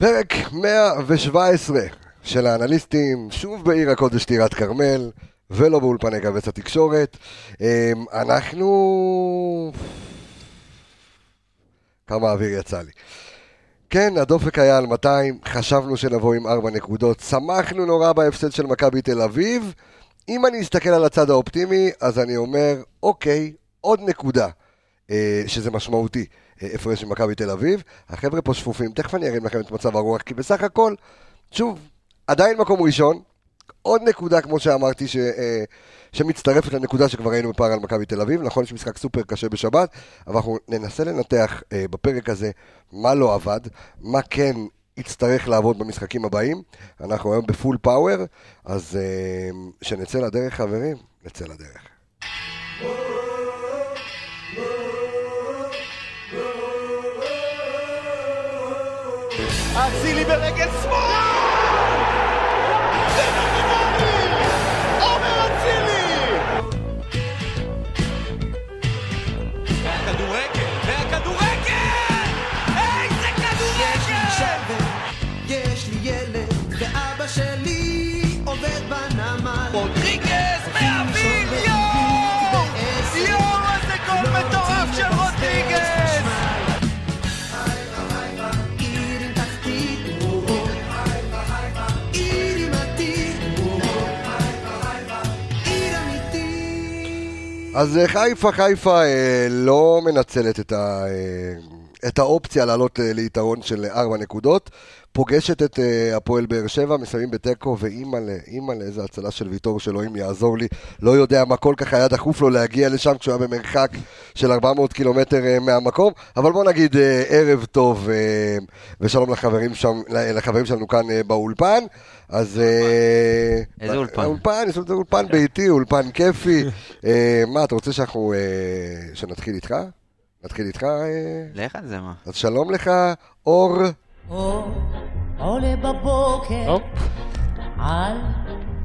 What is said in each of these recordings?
פרק 117 של האנליסטים, שוב בעיר הקודש טירת כרמל, ולא באולפני גבץ התקשורת. אמ, אנחנו... כמה אוויר יצא לי. כן, הדופק היה על 200, חשבנו שנבוא עם 4 נקודות, שמחנו נורא בהפסד של מכבי תל אביב. אם אני אסתכל על הצד האופטימי, אז אני אומר, אוקיי, עוד נקודה, אה, שזה משמעותי. הפרש עם מכבי תל אביב. החבר'ה פה שפופים, תכף אני ארים לכם את מצב הרוח, כי בסך הכל, שוב, עדיין מקום ראשון. עוד נקודה, כמו שאמרתי, ש, אה, שמצטרפת לנקודה שכבר ראינו בפער על מכבי תל אביב. נכון משחק סופר קשה בשבת, אבל אנחנו ננסה לנתח אה, בפרק הזה מה לא עבד, מה כן יצטרך לעבוד במשחקים הבאים. אנחנו היום בפול פאוור, אז אה, שנצא לדרך, חברים, נצא לדרך. אצילי ברגל שמאל! זה אז אה, חיפה, חיפה אה, לא מנצלת את, ה, אה, את האופציה לעלות אה, ליתרון של ארבע נקודות. פוגשת את אה, הפועל באר שבע, מסיימים בתיקו, ואימא'לה, אימא'לה, איזה הצלה של ויטור שאלוהים יעזור לי. לא יודע מה כל כך היה דחוף לו להגיע לשם כשהוא היה במרחק של 400 קילומטר אה, מהמקום. אבל בוא נגיד אה, ערב טוב אה, ושלום לחברים, שם, לחברים שלנו כאן אה, באולפן. אז... אה, איזה אולפן? אולפן, יש לנו אולפן ביתי, אולפן כיפי. אה, מה, אתה רוצה שאנחנו... אה, שנתחיל איתך? נתחיל איתך? אה? לך על זה מה. אז שלום לך, אור. אור עולה בבוקר על.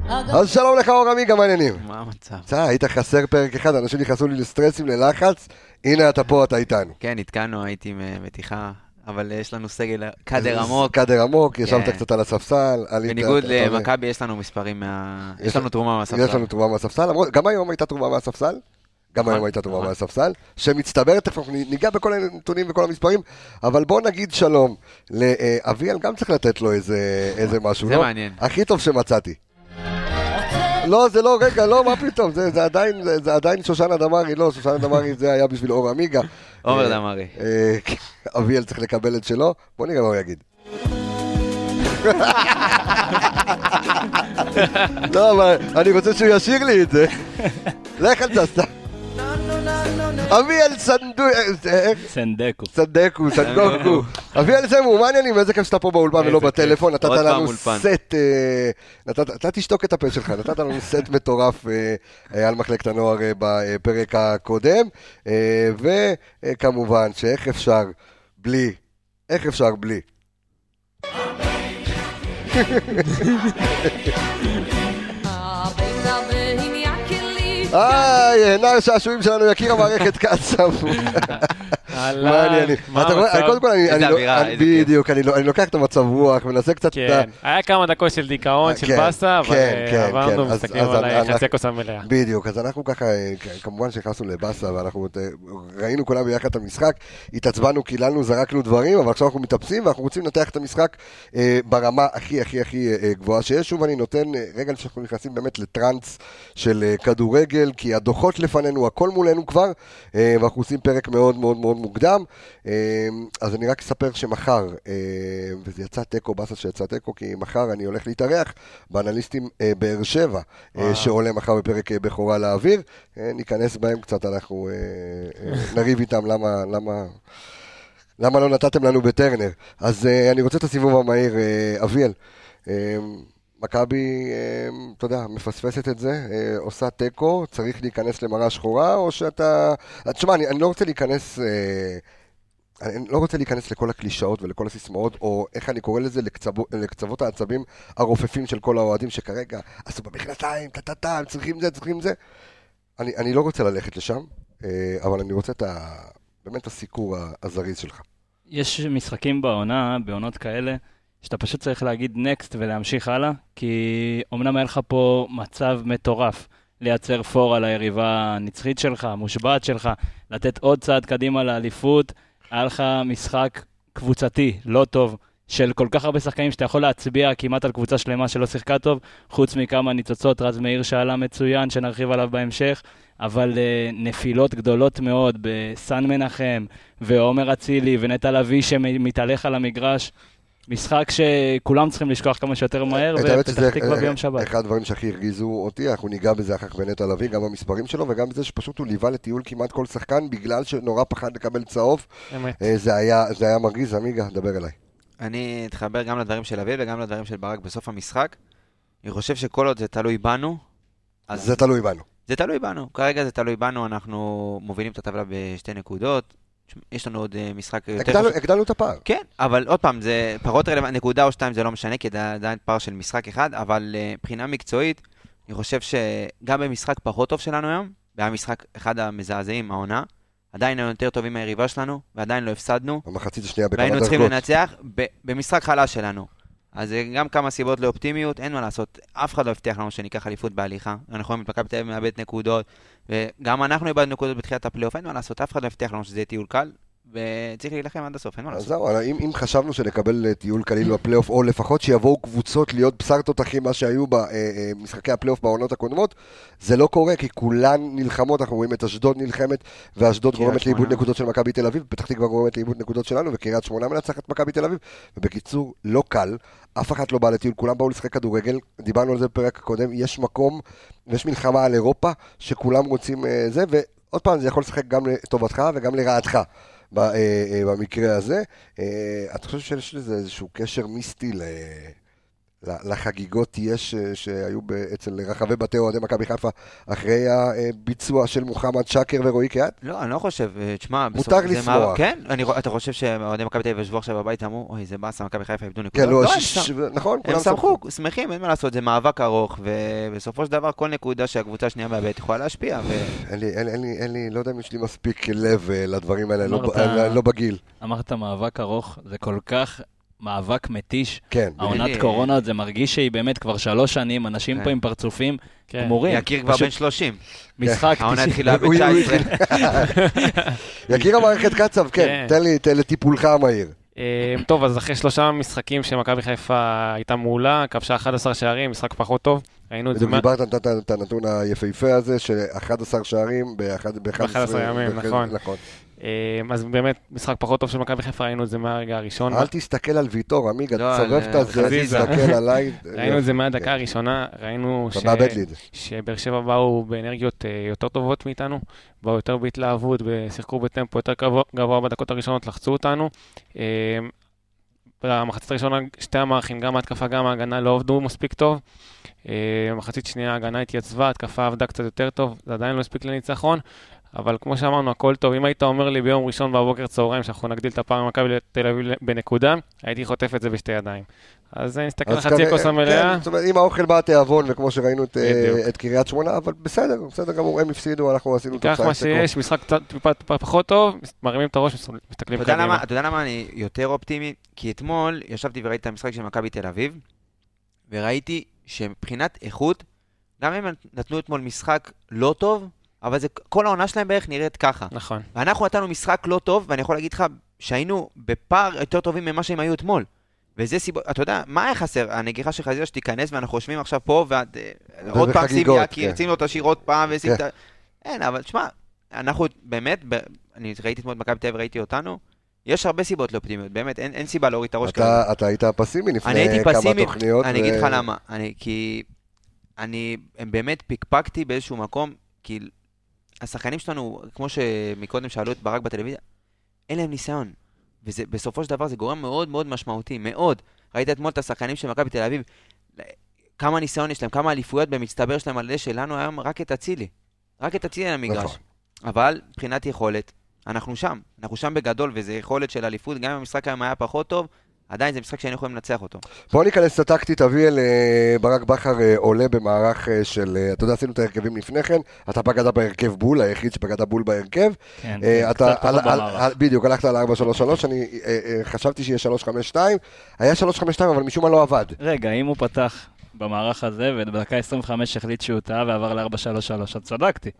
אז שלום לך, אור עמיגה, מה העניינים? מה המצב? אתה היית חסר פרק אחד, אנשים נכנסו לי לסטרסים, ללחץ. הנה אתה פה, אתה איתנו. כן, נתקענו, הייתי אה, מתיחה, אבל יש לנו סגל קאדר עמוק. קאדר עמוק, ישבת כן. קצת על הספסל. עלית, בניגוד. למכבי, יש לנו מספרים מה... יש לנו תרומה מהספסל. יש לנו תרומה מהספסל, גם היום הייתה תרומה מהספסל. גם היום הייתה נכון. מהספסל, שמצטברת, תכף אנחנו ניגע בכל הנתונים וכל המספרים, אבל בוא נגיד שלום לאביאל, גם צריך לתת לו איזה משהו, זה לא? מעניין. הכי טוב שמצאתי. לא, זה לא, רגע, לא, מה פתאום, זה זה עדיין זה- זה עדיין שושנה דמארי, לא, שושנה דמארי זה היה בשביל אור עמיגה. עומר אה, דמארי. אה, אביאל צריך לקבל את שלו, בוא נראה מה הוא יגיד. לא, אבל אני רוצה שהוא ישיר לי את זה. לך על זה, סתם. אביאל סנדו... אה, איך? סנדקו. סנדקו, סנדוקו. אביאל זמו, מה העניינים? איזה כיף שאתה פה באולפן ולא. בטלפון. נתת לנו. סט... אה, נתת- אתה תשתוק את הפה שלך. נתת לנו סט מטורף אה, אה, על מחלקת הנוער אה, בפרק הקודם. אה, וכמובן שאיך אפשר בלי... איך אפשר בלי? היי, נער שעשועים שלנו, יקיר המערכת קצב. מה העניינים? קודם כל. בדיוק, אני לוקח את המצב רוח, מנסה קצת... כן, היה כמה דקות של דיכאון, של כן, באסה, אבל אה, עברנו, כן. אז- מסתכלים אז על חצי הכוס המלאה. בדיוק, אז אנחנו ככה, אה, כמובן שנכנסנו לבאסה, ואנחנו אה, ראינו כולם ביחד את המשחק, התעצבנו, קיללנו, זרקנו דברים, אבל עכשיו אנחנו מתאפסים, ואנחנו רוצים לנתח את המשחק אה, ברמה הכי הכי הכי אה, גבוהה שיש. שוב, אני נותן, אה, רגע לפני שאנחנו נכנסים באמת לטראנס של אה, כדורגל, כי הדוחות לפנינו, הכל מולנו כבר, אה, ואנחנו עושים פרק מאוד מאוד מאוד מוקדם. אה, אז אני רק אספר שמחר, אה, וזה יצא תיקו, באסה שיצא תיקו, כי מחר אני הולך להתארח באנליסטים באר שבע. שעולה מחר בפרק בכורה לאוויר. ניכנס בהם קצת, אנחנו נריב איתם למה... למה למה לא נתתם לנו בטרנר? אז uh, אני רוצה את הסיבוב המהיר, uh, אביאל. Uh, מכבי, uh, אתה יודע, מפספסת את זה, uh, עושה תיקו, צריך להיכנס למראה שחורה, או שאתה... תשמע, אני, אני לא רוצה להיכנס... Uh, אני לא רוצה להיכנס לכל הקלישאות ולכל הסיסמאות, או איך אני קורא לזה, לקצבו, לקצוות העצבים הרופפים של כל האוהדים שכרגע עשו במכנסיים, טה-טה-טה, הם צריכים זה, צריכים זה. אני, אני לא רוצה ללכת לשם, אה, אבל אני רוצה את ה... באמת את הסיקור הזריז שלך. יש משחקים בעונה, בעונות כאלה, שאתה פשוט צריך להגיד נקסט ולהמשיך הלאה, כי אמנם היה לך פה מצב מטורף לייצר פור על היריבה הנצחית שלך, המושבעת שלך, לתת עוד צעד קדימה לאליפות, היה לך משחק קבוצתי, לא טוב. של כל כך הרבה שחקנים שאתה יכול להצביע כמעט על קבוצה שלמה שלא שיחקה טוב, חוץ מכמה ניצוצות, רז מאיר שעלה מצוין, שנרחיב עליו בהמשך, אבל uh, נפילות גדולות מאוד בסן מנחם, ועומר אצילי, ונטע לביא שמתהלך על המגרש. משחק שכולם צריכים לשכוח כמה שיותר מהר, ופתח תקווה אה, ביום שבת. אחד הדברים שהכי הרגיזו אותי, אנחנו ניגע בזה אחר כך בנטע לביא, גם במספרים שלו, וגם בזה שפשוט הוא ליווה לטיול כמעט כל שחקן, בגלל שנורא פחד לקבל צהוב. אמת. אה, זה היה, זה היה מרגיז, עמיגה, דבר אליי. אני אתחבר גם לדברים של אביב וגם לדברים של ברק בסוף המשחק. אני חושב שכל עוד זה תלוי בנו, אז זה תלוי בנו. זה תלוי בנו. כרגע זה תלוי בנו, אנחנו מובילים את הטבלה בשתי נקודות. יש לנו עוד אה, משחק יותר הגדלנו- חשוב. הגדלנו את הפער. כן, אבל עוד פעם, זה פחות רלוונטי, נקודה או שתיים זה לא משנה, כי זה עדיין פער של משחק אחד, אבל אה, מבחינה מקצועית, אני חושב שגם במשחק פחות טוב שלנו היום, והיה משחק אחד המזעזעים, העונה, עדיין היינו יותר טובים מהיריבה שלנו, ועדיין לא הפסדנו, במחצית השנייה בכמה והיינו צריכים. לנצח במשחק חלש שלנו. אז זה גם כמה סיבות לאופטימיות, אין מה לעשות, אף אחד לא הבטיח לנו שניקח אליפות בהליכה. אנחנו רואים את מכבי תל אביב מאבד נקודות, וגם אנחנו איבדנו נקודות בתחילת הפלייאוף, אין מה לעשות, אף אחד לא הבטיח לנו שזה יהיה טיול קל, וצריך להילחם עד הסוף, אין מה אז לעשות. זהו, אם, אם חשבנו שנקבל אה, טיול קליל בפלייאוף, או לפחות שיבואו קבוצות להיות בשר תותחים מה שהיו במשחקי הפלייאוף בעונות הקודמות, זה לא קורה, כי כולן נלחמות, אנחנו רואים את אשדוד נלחמת, ואשדוד גורמת לאיבוד. נקודות של מכבי תל אביב, פתח תקווה גורמת לאיבוד נקודות שלנו, וקריית שמונה מנצחת מכבי תל אביב, ובקיצור, לא קל, אף אחד לא בא לטיול, כולם באו לשחק כדורגל, דיברנו על זה בפרק הקודם, יש מקום, ויש מלחמה על אירופה, שכולם רוצים אה, זה, ועוד פעם, זה יכול לשחק גם לטובתך וגם לרעתך. אה, אה, במקרה הזה. אה, אתה חושב שיש לזה איזשהו קשר מיסטי ל... לחגיגות יש אה, שהיו אצל רחבי בתי אוהדי מכבי חיפה אחרי הביצוע של מוחמד שקר ורועי קהת? לא, אני לא חושב, אה, תשמע, מותר לשמוח. כן, אני אתה חושב שאוהדי מכבי תל אביב ישבו עכשיו בבית, אמרו, אוי, זה באסה, מכבי חיפה איבדו נקודות? כן, לא, הם ש- שמחו. ש- נכון, הם כולם שמחו, שמחים, אין מה לעשות, זה מאבק ארוך, ובסופו של דבר כל נקודה שהקבוצה השנייה מאבדת יכולה להשפיע, ו... אין לי, אין, אין לי, אין לי, לא יודע אם יש לי מספיק לב אה, לדברים האלה, לא, אה, לא בגיל. אמרת מאבק ארוך, זה כל כך מאבק מתיש. כן, העונת לי- קורונה, זה מרגיש שהיא באמת כבר שלוש שנים, אנשים כן. פה עם פרצופים כן. גמורים. יקיר כבר בן 30. משחק העונה 90. התחילה הוא- הוא ב-19. יקיר המערכת קצב, כן, כן. תן לי, תן לטיפולך המהיר. אה, טוב, אז אחרי שלושה משחקים שמכבי חיפה הייתה מעולה, כבשה 11 שערים, משחק פחות טוב. ראינו את זה... דיברת, נתת את הנתון היפהפה הזה, ש-11 שערים ב-11 ב-11 ימים, נכון. אה, אז באמת, משחק פחות טוב של מכבי חיפה, ראינו את זה מהרגע הראשון. אל תסתכל על ויטור, עמיגה, לא, צורף על, את הזה. תסתכל עליי. ראינו את זה מהדקה הראשונה, ראינו. שבאר שבע באו באנרגיות אה, יותר טובות מאיתנו, באו יותר בהתלהבות, שיחקו בטמפו יותר גבוה- בדקות הראשונות, לחצו אותנו. אה, במחצית הראשונה שתי המערכים, גם ההתקפה, גם ההגנה, לא עבדו מספיק טוב. אה, מחצית שנייה ההגנה התייצבה, ההתקפה עבדה קצת יותר טוב, זה עדיין לא הספיק לניצחון. אבל כמו שאמרנו, הכל טוב. אם היית אומר לי ביום ראשון בבוקר צהריים שאנחנו נגדיל את הפער ממכבי תל אביב בנקודה, הייתי חוטף את זה בשתי ידיים. אז נסתכל על חצי הכוס המלאה. כן, זאת אומרת, אם האוכל בא התיאבון, וכמו שראינו את, אה. את קריית שמונה, אבל בסדר, בסדר גמור, הם הפסידו, אנחנו עשינו קח מה שיש, משחק קצת טיפה פחות טוב, מרימים את הראש, מסתכלים קדימה. למה- אתה יודע למה אני יותר אופטימי? כי אתמול ישבתי וראיתי את המשחק של מכבי תל אביב, וראיתי שמבחינת איכות, גם הם נתנו אתמול משחק לא טוב, אבל זה, כל העונה שלהם בערך נראית ככה. נכון. ואנחנו נתנו משחק לא טוב, ואני יכול להגיד לך שהיינו בפער יותר טובים ממה שהם היו אתמול. וזה סיבות, אתה יודע, מה היה חסר? הנגיחה של חזיזה שתיכנס ואנחנו יושבים עכשיו פה, ועוד פעם ובחגיגות, יקיר, כן. לו את השיר עוד פעם, ושים כן. אין, אבל תשמע, אנחנו באמת, ב... אני ראיתי אתמול את מכבי תל אביב, ראיתי אותנו, יש הרבה סיבות לאופטימיות, באמת, אין, אין סיבה להוריד את הראש כרגע. אתה, אתה היית פסימי לפני אני הייתי כמה פסימי, תוכניות. אני ו- אגיד לך למה, אני, כי אני הם באמת פיקפקתי באיזשהו מקום, כי השחקנים שלנו, כמו שמקודם שאלו את ברק בטלוויזיה, אין להם ניסיון. ובסופו של דבר זה גורם מאוד מאוד משמעותי, מאוד. ראית אתמול את השחקנים של מכבי תל אביב, כמה ניסיון יש להם, כמה אליפויות במצטבר שלהם על זה שלנו היום רק את אצילי. רק את אצילי על המגרש. נכון. אבל מבחינת יכולת, אנחנו שם. אנחנו שם בגדול, וזו יכולת של אליפות, גם אם המשחק היום היה פחות טוב, עדיין זה משחק שהיינו יכולים לנצח אותו. בוא ניכנס לטקטית, אביאל, אה, ברק בכר אה, עולה במערך אה, של, אתה יודע, עשינו את ההרכבים לפני כן, אתה פגעת בהרכב בול, היחיד שפגעת בול בהרכב. כן, אה, אתה, קצת פחות על- על- במערך. על- בדיוק, הלכת על 4-3-3, אני חשבתי שיהיה 3-5-2, היה 3-5-2, אבל משום מה לא עבד. רגע, אם הוא פתח במערך הזה, ובדקה 25 החליט שהוא טעה ועבר ל-4-3-3, אז צדקתי.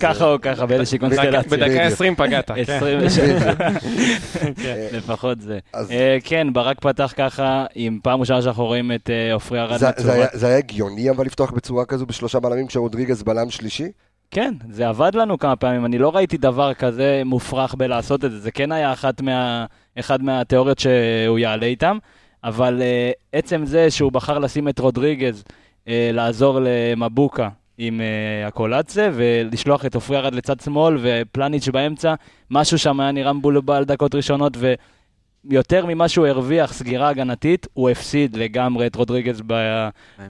ככה אה, או ככה, באיזושהי בדקה- קונסטלציה. בדקה בדיוק. 20 פגעת, כן. 27. כן. לפחות זה. אה, כן, ברק פתח ככה, עם פעם ראשונה שאנחנו רואים את אה, עופרי ארד זה- זה היה- מצוות. זה היה הגיוני אבל לפתוח בצורה כזו בשלושה בלמים כשרודריגז בלם שלישי? כן, זה עבד לנו כמה פעמים, אני לא ראיתי דבר כזה מופרך בלעשות את זה, זה כן היה אחת מה, אחד מהתיאוריות שהוא יעלה איתם, אבל uh, עצם זה שהוא בחר לשים את רודריגז, uh, לעזור למבוקה עם uh, הקולאצה, ולשלוח את עופרי ארד לצד שמאל ופלניץ' באמצע, משהו שם היה נראה מבולבל דקות ראשונות, ויותר ממה שהוא הרוויח סגירה הגנתית, הוא הפסיד לגמרי את רודריגז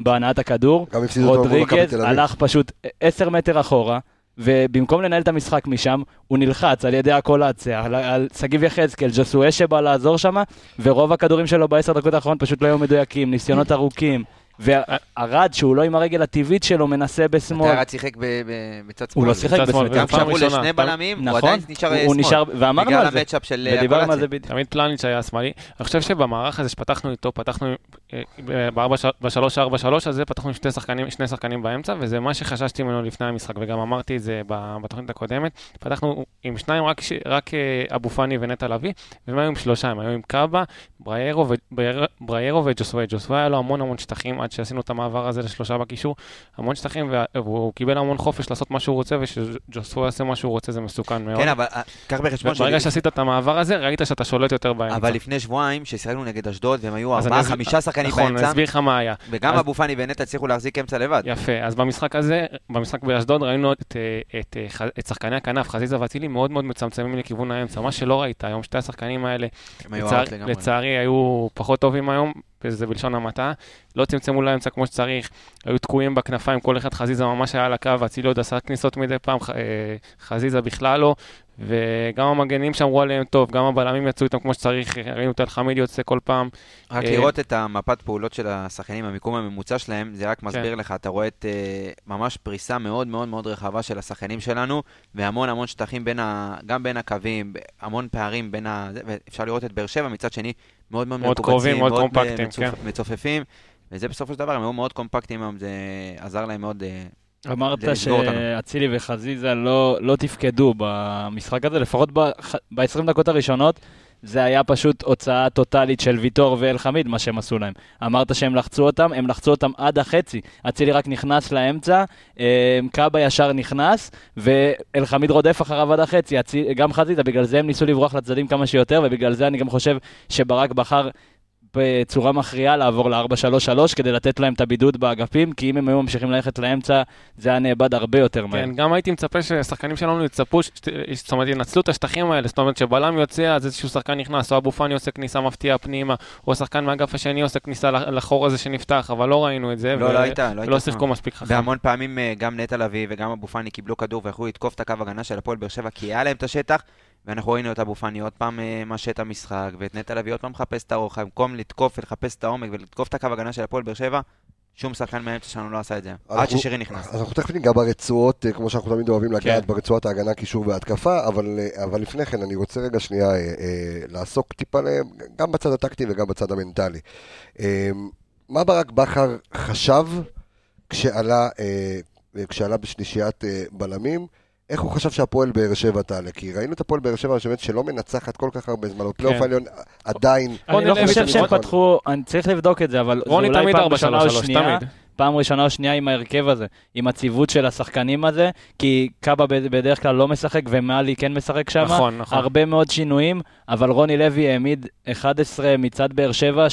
בהנעת הכדור. גם הפסידו אותו רודריגז. הלך פשוט 10 מטר אחורה, ובמקום לנהל את המשחק משם, הוא נלחץ על ידי הקולציה, על, על שגיב יחזקאל, ג'סואה שבא לעזור שם, ורוב הכדורים שלו בעשר דקות האחרונות פשוט לא היו מדויקים, ניסיונות ארוכים. והרד, שהוא לא עם הרגל הטבעית שלו, מנסה בשמאל. אתה רק שיחק ב- ב- מצד שמאל. הוא לא שיחק בצד שמאל, בשמאל. גם כשעברו לשני בלמים, הוא נכון, עדיין נשאר שמאל. הוא נשאר, ואמרנו בגלל על זה, המצ'אפ של ודיברנו על זה. בדיוק. תמיד פלניץ' היה שמאלי. אני חושב שבמערך הזה שפתחנו איתו, פתחנו אה, ב-3-4-3 הזה, פתחנו שני שחקנים, באמצע, וזה מה שחששתי ממנו לפני המשחק, וגם אמרתי את זה בתוכנית הקודמת. פתחנו עם שניים, רק אה, אבו פאני ונטע לביא, והם היו עם שלושה, הם היו עם קאבה, בריירו, ו- ברייר- בריירו וג'וסווה. ג'וסווה היה לו המון המון שטחים עד שעשינו את המעבר הזה לשלושה בקישור, המון שטחים, וה- והוא קיבל המון חופש לעשות מה שהוא רוצה, ושג'וסווה יעשה מה שהוא רוצה, זה מסוכן מאוד. כן, אבל אה, קח בחשבון ברגע ש... שעשית את המעבר הזה, ראית שאתה שולט יותר באמצע. אבל לפני שבועיים, ששיחקנו נגד אשדוד, והם היו ארבעה, חמישה שחקנים נכון, אני באמצע, אסביר לך מה היה. וגם אבו פאני ונטע הצליחו להחזיק אמצע לבד. יפה, אז במשחק הזה, במשחק באשדוד, ראינו את, אה, אה, שחקני הכנף, חזיזה ואצילי, מאוד מאוד מצמצמים לכיוון האמצע, מה שלא ראית היום, שתי השחקנים האלה, הם היו לצער, אאוט לגמרי. לצערי היו פחות טובים היום, וזה בלשון המעטה, לא צמצמו לאמצע כמו שצריך, היו תקועים בכנפיים, כל אחד חזיזה ממש היה על הקו, אצילי עוד עשה כניסות מדי פעם, אה, חזיזה בכלל לא, וגם המגנים שמרו עליהם טוב, גם הבלמים יצאו איתם כמו שצריך, ראינו את אלחמיד יוצא כל פעם, רק אה, לראות את המפת פעולות של השחקנים, המיקום הממוצע שלהם, זה כן. רק מסביר לך, אתה רואה את אה, ממש פריסה מאוד מאוד מאוד רחבה של השחקנים שלנו, והמון המון שטחים בין ה... גם בין הקווים, המון פערים בין ה... זה, ואפשר לראות את באר שבע מצד שני, מאוד מאוד מאוד קרובים, מאוד אה, קומפקטים, מצופ- כן. מצופפים, וזה בסופו של דבר, הם היו מאוד קומפקטים זה עזר להם מאוד... אמרת. שאצילי וחזיזה לא, לא תפקדו במשחק הזה, לפחות ב-20 דקות הראשונות, זה היה פשוט הוצאה טוטאלית של ויטור ואלחמיד, מה שהם עשו להם. אמרת שהם לחצו אותם, הם לחצו אותם עד החצי. אצילי רק נכנס לאמצע, אה, קאבה ישר נכנס, ואלחמיד רודף אחריו עד החצי. גם חזיזה, בגלל זה הם ניסו לברוח לצדדים כמה שיותר, ובגלל זה אני גם חושב שברק בחר בצורה מכריעה לעבור ל-4-3-3 כדי לתת להם את הבידוד באגפים, כי אם הם היו ממשיכים ללכת לאמצע, זה היה נאבד הרבה יותר מהר. כן, גם הייתי מצפה ששחקנים שלנו יצפו, ש- זאת אומרת, ינצלו את השטחים האלה, זאת אומרת, שבלם יוצא, אז איזשהו שחקן נכנס, או אבו פאני עושה כניסה מפתיעה פנימה, או שחקן מהאגף השני עושה כניסה לחור הזה שנפתח, אבל לא ראינו את זה, לא, ו- לא היית, לא היית. ולא שיחקו מספיק חכם. והמון פעמים אה, גם נטע לביא וגם אבו פאני קיבלו כדור ויכלו לתקוף את הקו הגנה של הפועל באר שבע, כי היה להם את השטח, ואנחנו ראינו את אבו פאני עוד פעם אה, משה את המשחק, ואת נטע לביא עוד פעם מחפש את הרוחב, במקום לתקוף ולחפש את העומק ולתקוף את הקו הגנה של הפועל באר שבע, שום שחקן מהאמצע שלנו לא עשה את זה, עד ששירי נכנס. אז אנחנו תכף ניגע ברצועות, אה, כמו שאנחנו תמיד אוהבים לגעת, כן. ברצועות ההגנה, קישור והתקפה, אבל, אה, אבל לפני כן אני רוצה רגע שנייה לעסוק טיפה גם בצד הטקטי וגם בצד המנטלי. מה ברק בכר חשב כשעלה, בשלישיית בלמים? איך הוא חשב שהפועל באר שבע תעלה? כי ראינו את הפועל באר שבע שבאמת שלא מנצחת כל כך הרבה זמן, בפלייאוף כן. העליון עדיין. אני רוני לא לוי חושב שהם פתחו, אני צריך לבדוק את זה, אבל זה רוני אולי תמיד פעם 4 ראשונה או 3 שנייה, תמיד. פעם ראשונה או שנייה עם ההרכב הזה, עם הציוות של השחקנים הזה, כי קאבה בד- בדרך כלל לא משחק ומאלי כן משחק שם. נכון, נכון. הרבה מאוד שינויים, אבל רוני לוי העמיד 11 מצד באר שבע,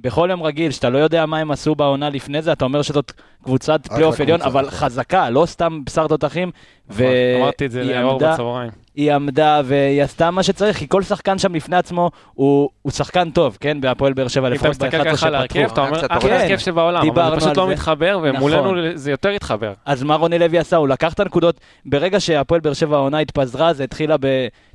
שבכל יום רגיל, שאתה לא יודע מה הם עשו בעונה לפני זה, אתה אומר שזאת קבוצת פלייאוף עליון, אבל נכון. חזקה, לא סתם בשר תותחים. נכון, אמרתי את זה לאור בצהריים. היא עמדה והיא עשתה מה שצריך, כי כל שחקן שם לפני עצמו הוא, הוא שחקן טוב, כן? בהפועל באר שבע, אם אתה לפחות מסתכל ב-11 ככה על ההרכב, שפתחו. אתה אומר, כן. הרכב שבעולם, אבל זה פשוט לא. מתחבר, נכון. ומולנו זה יותר התחבר. אז מה רוני לוי עשה? הוא לקח את הנקודות, ברגע שהפועל באר שבע העונה התפזרה, זה התחילה ב...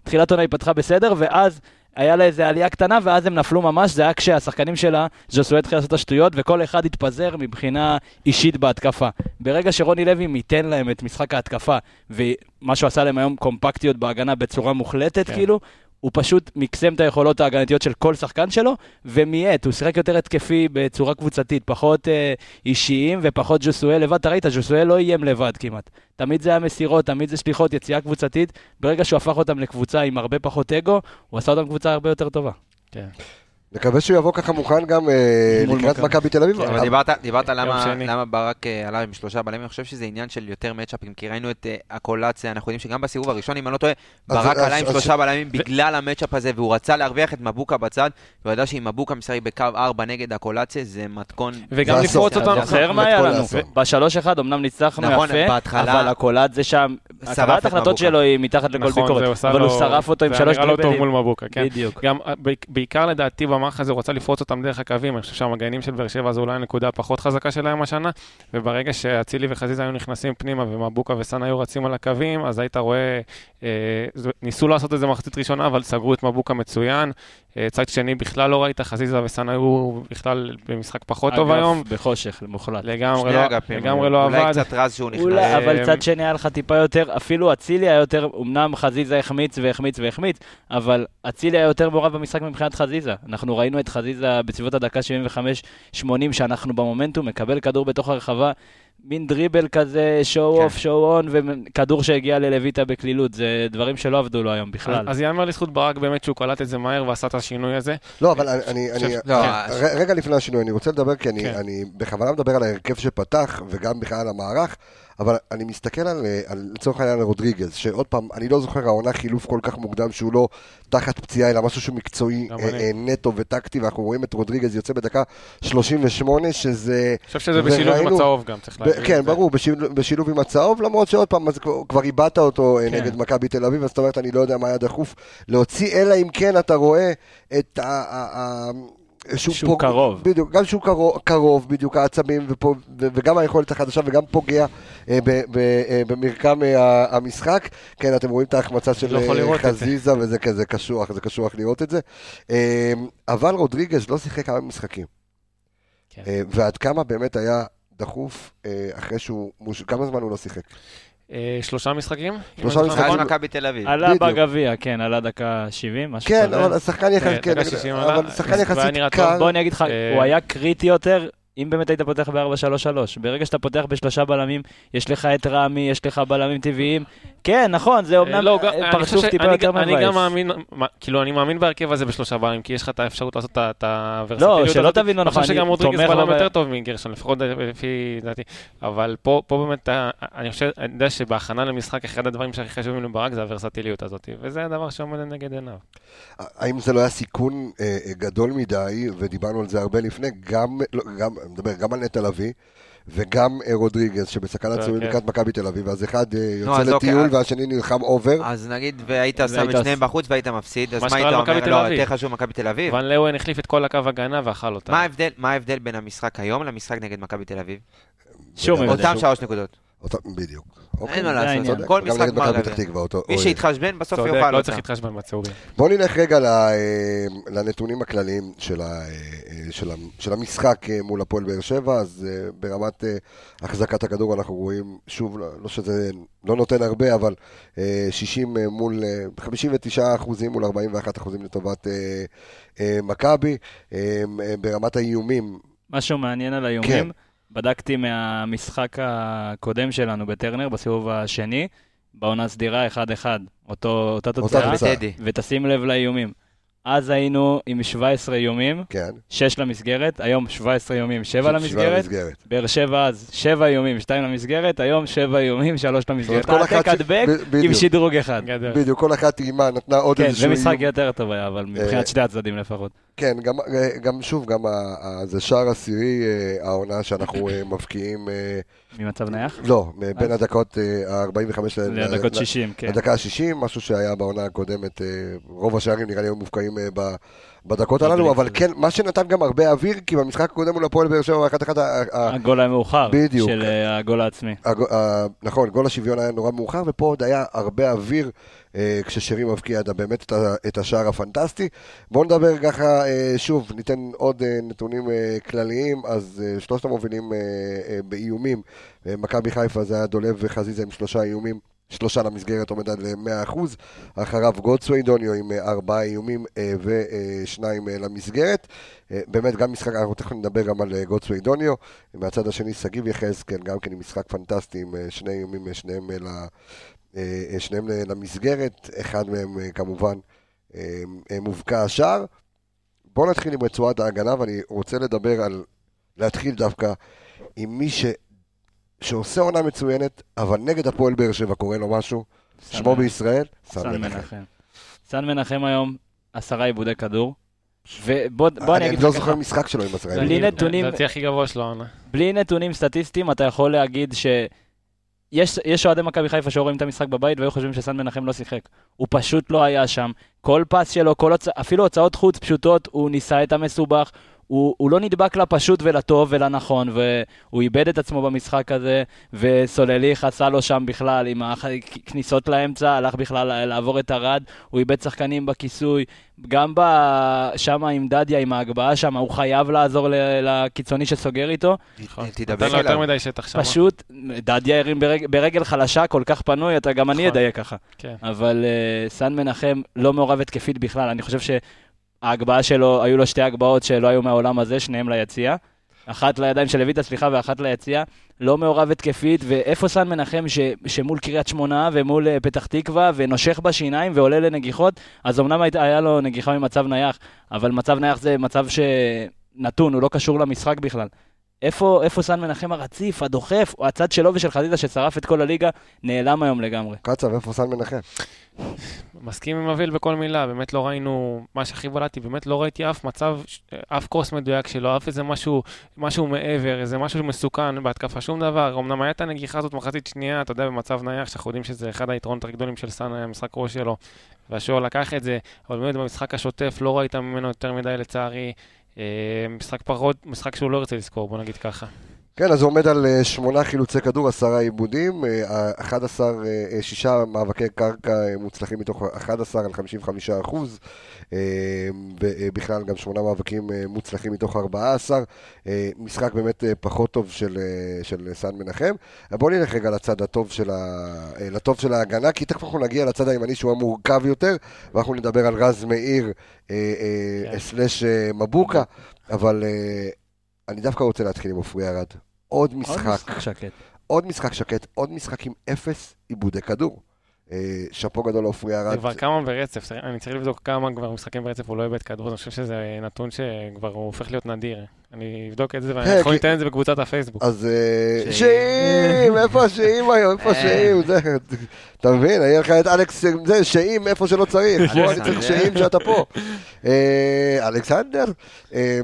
תחילת עונה היא פתחה בסדר, ואז היה לה איזה עלייה קטנה, ואז הם נפלו ממש, זה היה כשהשחקנים שלה, ז'וסואל התחיל לעשות את השטויות, וכל אחד התפזר מבחינה אישית בהתקפה. ברגע שרוני לוי ייתן להם את משחק ההתקפה, ומה שהוא עשה להם היום קומפקטיות בהגנה בצורה מוחלטת, כן. כאילו, הוא פשוט מקסם את היכולות ההגנתיות של כל שחקן שלו, ומיעט, הוא שיחק יותר התקפי בצורה קבוצתית, פחות אה, אישיים ופחות ג'וסואל לבד. אתה ראית, ג'וסואל לא איים לבד כמעט. תמיד זה היה מסירות, תמיד זה שליחות, יציאה קבוצתית. ברגע שהוא הפך אותם לקבוצה עם הרבה פחות אגו, הוא עשה אותם קבוצה הרבה יותר טובה. כן. נקווה שהוא יבוא ככה מוכן גם אה, לקראת מכבי. תל אביב. אבל דיברת, דיברת למה, ברק אה, עלה עם שלושה בלמים, אני חושב שזה עניין של יותר מצ'אפים, כי ראינו את אה, הקולציה, אנחנו יודעים שגם בסיבוב הראשון, אם אני לא טועה, ברק עלה עם שלושה בלמים בגלל המצ'אפ הזה, והוא רצה להרוויח את מבוקה בצד, והוא ידע שאם מבוקה משחק בקו 4 נגד הקולציה, זה מתכון... וגם לפרוץ. אתה זוכר מה היה לנו? בשלוש אחד אמנם ניצחנו נכון, יפה, אבל הקולט זה שם, הקבלת מבוקה. שלו היא מתחת לכל נכון, ביקורת, אבל הוא שרף אותו עם שלוש דריבלים. במערך הזה הוא לפרוץ אותם דרך הקווים, אני חושב שהמגנים של באר שבע זו אולי הנקודה הפחות חזקה שלהם השנה, וברגע שאצילי וחזיזה היו נכנסים פנימה ומבוקה וסאן היו רצים על הקווים, אז היית רואה, אה, ניסו לעשות את זה מחצית ראשונה, אבל סגרו את מבוקה מצוין. אה, צד שני בכלל לא ראית, חזיזה וסאן היו בכלל במשחק פחות טוב אגב, היום. בחושך, מוחלט. לגמרי לא, אגפים. לגמרי לא אולי עבד. קצת רז שהוא נכנס. אולי, אבל אה, צד שני היה לך טיפה יותר, אפילו אצילי היה יותר, אמנם חזיזה החמיץ והחמיץ והחמיץ, אבל אצילי היה יותר מעורב במשחק מבחינת חזיזה. אנחנו ראינו את חזיזה בסביבות הדקה 75-80, שאנחנו במומנטום, מקבל כדור בתוך הרחבה, מין דריבל כזה, שואו כן. אוף, שואו און, וכדור שהגיע ללויטה בקלילות, זה דברים שלא עבדו לו היום בכלל. אז יאמר לזכות ברק באמת שהוא קלט את זה מהר ועשה את השינוי הזה. לא, אבל אני- אני... אני- חושב- לא, ר- רגע לפני השינוי, אני רוצה לדבר, כי אני- כן. אני בכוונה מדבר על ההרכב שפתח, וגם בכלל על המערך, אבל אני מסתכל על, אה, על- לצורך העניין על רודריגז, שעוד פעם, אני לא זוכר העונה חילוף כל כך מוקדם שהוא לא תחת פציעה, אלא משהו שהוא מקצועי אה. אה, נטו וטקטי, ואנחנו רואים את רודריגז יוצא בדקה 38, שזה... אני חושב שזה בשילוב עם הצהוב גם, צריך להגיד. כן. ברור, בשילוב, עם הצהוב, למרות שעוד פעם, כבר, איבדת אותו. כן. נגד מכבי תל אביב, אז זאת אומרת, אני לא יודע מה היה דחוף להוציא, אלא אם כן אתה רואה את ה... שהוא, שהוא קרוב. בדיוק, גם שהוא קרוב, קרוב בדיוק העצבים, ופה, ו, וגם היכולת החדשה, וגם פוגע אה, ב, ב, אה, במרקם אה, המשחק. כן, אתם רואים את ההחמצה של לא אה. חזיזה, וזה כזה קשוח, זה קשוח לראות את זה. אה, אבל רודריגז לא שיחק כמה משחקים. כן. אה, ועד כמה באמת היה דחוף אה, אחרי שהוא, כמה זמן הוא לא שיחק? אה, שלושה משחקים? שלושה משחקים. נכון? מכבי תל אביב. עלה. בגביע, כן, עלה דקה 70, משהו כן, כזה. כן, כן, דקה 60 עלה, אבל שחקן יחסית. קל. בוא אני אגיד לך, אה, הוא היה קריטי יותר, אם באמת היית פותח ב-4-3-3. ברגע שאתה פותח בשלושה בלמים, יש לך את רמי, יש לך בלמים טבעיים. כן, נכון, זה אה, אומנם לא, גם- אה, אני פרצוף טיפה אני יותר גם- אני גם מבאס. מאמין, מה- כאילו, אני מאמין בהרכב הזה בשלושה בלמים, כי יש לך את האפשרות לעשות את הוורסטיליות לא, שלא תבין לא אני נכון, חושב שגם רודריגז בלם יותר טוב מגרשון, לפחות לפי דעתי. אבל פה פה באמת, ה- אני חושב, אני יודע שבהכנה למשחק, אחד הדברים שהכי חשובים לברק זה הוורסטיליות הזאת, וזה הדבר שעומד לנגד עיניו. האם זה לא היה סיכון אה, אה, גדול מדי, ודיברנו על זה הרבה לפני, גם, לא, גם, אני מדבר גם על נטע לביא, וגם אה, רודריגז, שבסכנת כן. ציון לקראת מכבי תל אביב, אז אחד אה, יוצא אז אוקיי, לטיול והשני נלחם אובר. אז נגיד, והיית שם את שניהם בחוץ והיית מפסיד, אז מה היית אומר? תל לא, אביב. יותר חשוב מכבי תל אביב. ון לאוון החליף את כל הקו הגנה ואכל אותה. מה ההבדל- בין המשחק היום למשחק נגד מכבי תל אביב? שום וגם- הבדל. אותם שלוש נקודות. אותם- בדיוק. אוקיי. אין מה זה לעשות, העניין. כל משחק גמר גביע. אותו. מי אוי. שיתחשבן בסוף צודק, יאכל לא אותה. צריך להתחשבן בצהובים. בואו נלך רגע ל- אה, לנתונים הכלליים של, ה, אה, אה, של, ה, של המשחק מול הפועל באר שבע, אז ברמת החזקת הכדור אנחנו רואים, שוב, לא לא שזה לא נותן הרבה, אבל אה, 60 אה, מול, אה, 59 אחוזים מול 41 אחוזים לטובת מכבי. ברמת האיומים, משהו מעניין על כן. בדקתי מהמשחק הקודם שלנו בטרנר, בסיבוב השני, בעונה סדירה 1-1, אותו, אותה אותה תוצאה, תוצאה. טדי. ותשים לב לאיומים. אז היינו עם 17 איומים, כן, 6 למסגרת, היום 17 איומים, 7 למסגרת, למסגרת. באר שבע אז 7 איומים, 2 למסגרת, היום 7 איומים, 3 למסגרת. כל אחת העתק ש- הדבק ב- עם. שדרוג אחד. בדיוק, כל אחת טעימה נתנה עוד כן, איזשהו זה משחק איום. יותר טוב היה, אבל אה, מבחינת שני הצדדים לפחות. כן, גם, גם שוב, גם ה- זה שער עשירי אה, העונה שאנחנו אה, מבקיעים, אה, ממצב נייח? לא, בין? הדקות ה-45 לדקות 60, כן. לדקה ה-60, משהו שהיה בעונה הקודמת, אה, רוב השערים נראה לי היו מובקעים שערים אה, ב- בדקות הללו, אבל כן, מה שנתן גם הרבה אוויר, כי במשחק הקודם מול הפועל באר שבע, אחת אחת, הגול המאוחר. בדיוק. של אה, הגול העצמי. נכון, גול השוויון היה נורא מאוחר, ופה עוד היה הרבה אוויר אה, כששרי מבקיע באמת את השער הפנטסטי. בואו נדבר ככה, שוב, ניתן עוד נתונים כלליים, אז שלושת המובילים באיומים, מכבי חיפה זה היה דולב וחזיזה עם שלושה איומים. שלושה למסגרת עומד על אה, 100%, אחריו גודסווי דוניו עם אה, ארבעה איומים אה, ושניים אה, למסגרת. באמת, גם משחק, אנחנו תכף נדבר גם על גודסווי דוניו. מהצד השני, שגיב יחזקאל, גם כן עם משחק פנטסטי עם שני איומים, שניהם, שניהם למסגרת, אחד מהם כמובן מובקע השער. בואו נתחיל עם רצועת ההגנה, ואני רוצה לדבר על, להתחיל דווקא עם מי ש, שעושה עונה מצוינת, אבל נגד הפועל באר שבע קורה לו משהו, שמו בישראל, סן מנחם. סן מנחם היום, עשרה עיבודי כדור. ובוא בוא אני אני אגיד לא לך זוכר ככה, משחק שלו עם עשרה בלי ימים. נתונים- לדעתי הכי גבוה שלו העונה. בלי נתונים סטטיסטיים, אתה יכול להגיד ש... יש, אוהדי מכבי חיפה שהיו רואים את המשחק בבית והיו חושבים שסן מנחם לא שיחק. הוא פשוט לא היה שם. כל פס שלו, כל הוצ... אפילו הוצאות חוץ פשוטות, הוא ניסה את המסובך. הוא, הוא לא נדבק לפשוט ולטוב ולנכון, והוא איבד את עצמו במשחק הזה, וסולליך עשה לו שם בכלל, עם הכניסות לאמצע, הלך בכלל לעבור את הרד, הוא איבד שחקנים בכיסוי, גם ב... שם עם דדיה, עם ההגבהה שם, הוא חייב לעזור ל... לקיצוני שסוגר איתו. נכון. תדבק לו יותר אליו. מדי שטח שם. פשוט, דדיה הרים ברג, ברגל חלשה כל כך פנוי, אתה, גם אני נכון. אדייק ככה. כן. אבל uh, סן מנחם לא מעורב התקפית בכלל, אני חושב שההגבהה שלו, היו לו שתי הגבהות שלא היו מהעולם הזה, שניהם ליציע. אחת לידיים של לויטה, סליחה, ואחת ליציע. לא מעורב התקפית, ואיפה סן מנחם ש, שמול קריית שמונה ומול uh, פתח תקווה, ונושך בשיניים ועולה לנגיחות, אז אמנם היה לו נגיחה ממצב נייח, אבל מצב נייח זה מצב שנתון, הוא לא קשור למשחק בכלל. איפה, איפה סן מנחם הרציף, הדוחף, או הצד שלו ושל חזיזה ששרף את כל הליגה, נעלם היום לגמרי. קצב, איפה סן מנחם? מסכים עם אביל בכל מילה, באמת לא ראינו, מה שהכי בלטתי, באמת לא ראיתי אף מצב, אף קרוס מדויק שלו, אף איזה משהו, משהו מעבר, איזה משהו מסוכן בהתקפה, שום דבר. אמנם הייתה הנגיחה הזאת מחצית שנייה, אתה יודע, במצב נייח, שאנחנו יודעים שזה אחד היתרונות הכי גדולים של סאן, המשחק ראש שלו, והשוער לקח את זה, אבל באמת במשחק השוטף לא ראית ממנו יותר מדי לצערי. אה, משחק פחות, משחק שהוא לא ירצה לזכור, בוא נגיד ככה. כן, אז הוא עומד על אה, שמונה חילוצי כדור, עשרה עיבודים, אה, 11, אה, אה, שישה מאבקי קרקע מוצלחים מתוך 11 על 55 אחוז, ובכלל גם שמונה מאבקים מוצלחים מתוך 14, אה, משחק באמת פחות טוב של, של סן מנחם. בואו נלך רגע לצד הטוב של, ה, לטוב של ההגנה, כי תכף אנחנו נגיע לצד הימני שהוא המורכב יותר, ואנחנו נדבר על רז מאיר כן. סלאש מבוקה, אבל אני דווקא רוצה להתחיל עם עופרי ארד. עוד משחק, שקט. עוד משחק שקט, עוד משחק עם אפס עיבודי כדור. אה, שאפו גדול לעופרי זה ארד. כבר כמה ברצף, אני צריך לבדוק כמה כבר משחקים ברצף הוא לא איבד כדור, אני חושב שזה נתון שכבר הוא הופך להיות נדיר. אני אבדוק את זה ואני כן, יכול לתאם את זה בקבוצת הפייסבוק. אז אה. שאם, איפה השאם היום, איפה אה. זה, אתה מבין, היה לך את אלכס, זה, שאם איפה שלא צריך, אני צריך אלכסנדר. שאם שאתה פה. אה, אלכסנדר, אה,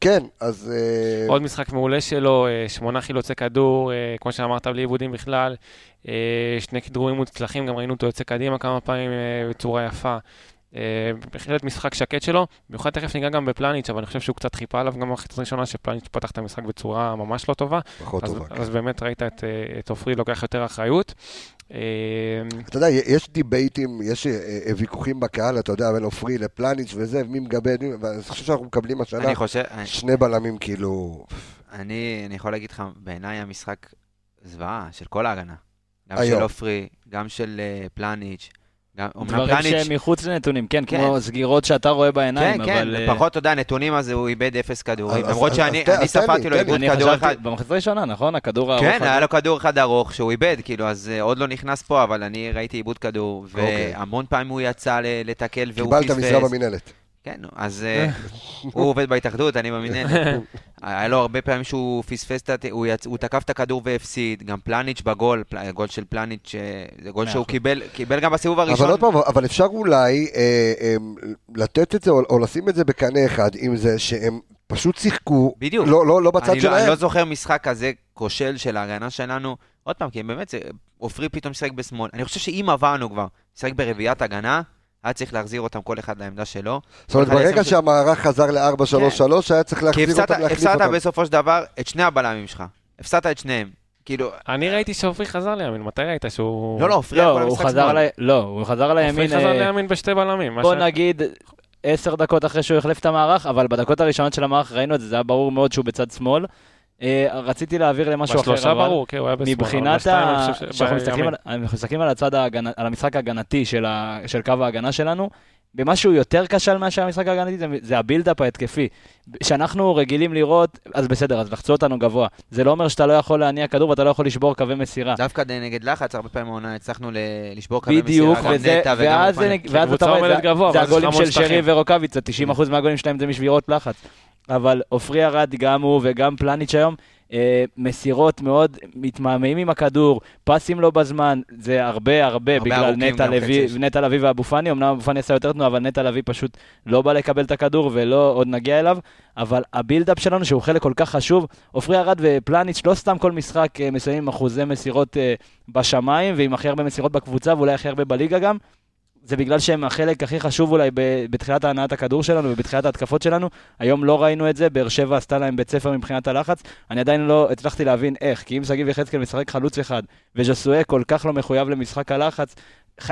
כן, אז... אה, עוד משחק מעולה שלו, אה, שמונה חילוצי כדור, אה, כמו שאמרת, בלי עיבודים בכלל, שני כדרורים מוצלחים, גם ראינו אותו יוצא קדימה כמה פעמים בצורה יפה. בהחלט משחק שקט שלו, במיוחד תכף ניגע גם בפלניץ', אבל אני חושב שהוא קצת חיפה עליו גם במחצית הראשונה, שפלניץ' פתח את המשחק בצורה ממש לא טובה, פחות אז, טובה. כן. אז באמת ראית את עופרי לוקח יותר אחריות. אה, אתה יודע, יש דיבייטים, יש אה, אה, ויכוחים בקהל, אתה יודע, בין עופרי לפלניץ' וזה, מי מגבה, את מי- ואני חושב שאנחנו מקבלים השנה שני בלמים כאילו... אני אני יכול להגיד לך, בעיניי המשחק זוועה של כל ההגנה. גם. של עופרי, גם של אה, פלניץ', דברים פלניץ', שהם מחוץ לנתונים, כן, כן. כמו סגירות שאתה רואה בעיניים, כן, כן, אבל... אה, פחות, אתה יודע, נתונים אז הוא איבד אפס כדורים, למרות שאני ספרתי לו איבוד כדור אחד. במחצית הראשונה, נכון? הכדור הארוך כן. היה לו כדור אחד ארוך שהוא איבד, כאילו, אז אה, עוד לא נכנס פה, אבל אני ראיתי איבוד כדור, אוקיי. והמון פעמים הוא יצא לתקל והוא קיבלת פספס. משרה במינהלת. כן, אז אה, הוא עובד בהתאחדות, אני במינהלת. היה לו הרבה פעמים שהוא פספס, את ה- הוא יצ- הוא תקף את הכדור והפסיד, גם פלניץ' בגול, גול של פלניץ', אה, זה גול שהוא. קיבל קיבל גם בסיבוב אבל הראשון. עוד פעם, אבל אפשר אולי אה, אה, לתת את זה, או, או לשים את זה בקנה אחד עם זה שהם פשוט שיחקו, בדיוק. לא, לא, לא בצד אני לא, אני שלהם. לא זוכר משחק כזה כושל של ההגנה שלנו. עוד פעם, כי באמת, עופרי פתאום שיחק בשמאל. אני חושב שאם עברנו כבר, שיחק ברביעיית הגנה, היה צריך להחזיר אותם כל אחד לעמדה שלו. זאת אומרת, ברגע שהמערך חזר ל-4-3-3, היה צריך כי להחזיר הפסדת- אותם, להחליף הפסדת אותם. בסופו של דבר את שני הבלמים שלך. הפסדת את שניהם. כאילו, אני ראיתי שעופרי חזר לימין, מתי ראית שהוא... לא, לא, הפריע לא, כל המשחק חזר שמאל. לא, הוא חזר לימין... עופרי חזר אה, לימין בשתי בלמים. בוא נגיד עשר דקות אחרי שהוא החליף את המערך, אבל בדקות הראשונות של המערך ראינו את זה, זה היה ברור מאוד שהוא בצד שמאל. אה, רציתי להעביר למשהו אחר, בשלושה אבל ברור, כן, הוא היה בשמאל. מבחינת ה... כשאנחנו מסתכלים. על- אנחנו מסתכלים על הצד ההגנה, על המשחק ההגנתי של ה- של קו ההגנה שלנו, במשהו יותר כשל מאשר המשחק ההגנתי, זה- זה הבילדאפ ההתקפי. שאנחנו רגילים לראות, אז בסדר, אז לחצו אותנו גבוה. זה לא אומר שאתה לא יכול להניע כדור ואתה לא יכול לשבור קווי מסירה. דווקא נגד לחץ, הרבה פעמים העונה הצלחנו לשבור קווי בדיוק, מסירה, וגם ואז, אתה רואה, זה, הגולים של שרי שטחים. ורוקאביצה, 90% מהגולים שלהם זה משבירות לחץ. אבל עופרי ארד, גם הוא וגם פלניץ' היום, אה, מסירות מאוד, מתמהמהים עם הכדור, פסים לא בזמן, זה הרבה הרבה הרבה בגלל ארוכים נטע חצי. נטע לביא ואבו פאני, אמנם אבו פאני עשה יותר תנועה, אבל נטע לביא פשוט לא בא לקבל את הכדור ולא עוד נגיע אליו, אבל הבילדאפ שלנו, שהוא חלק כל כך חשוב, עופרי ארד ופלניץ' לא סתם כל משחק אה, מסיימים עם אחוזי מסירות אה, בשמיים, ועם הכי הרבה מסירות בקבוצה, ואולי הכי הרבה בליגה גם. זה בגלל שהם החלק הכי חשוב אולי בתחילת הנעת הכדור שלנו ובתחילת ההתקפות שלנו. היום לא ראינו את זה, באר שבע עשתה להם בית ספר מבחינת הלחץ. אני עדיין לא הצלחתי להבין איך, כי אם שגיב יחזקאל משחק חלוץ אחד, וז'סואה כל כך לא מחויב למשחק הלחץ,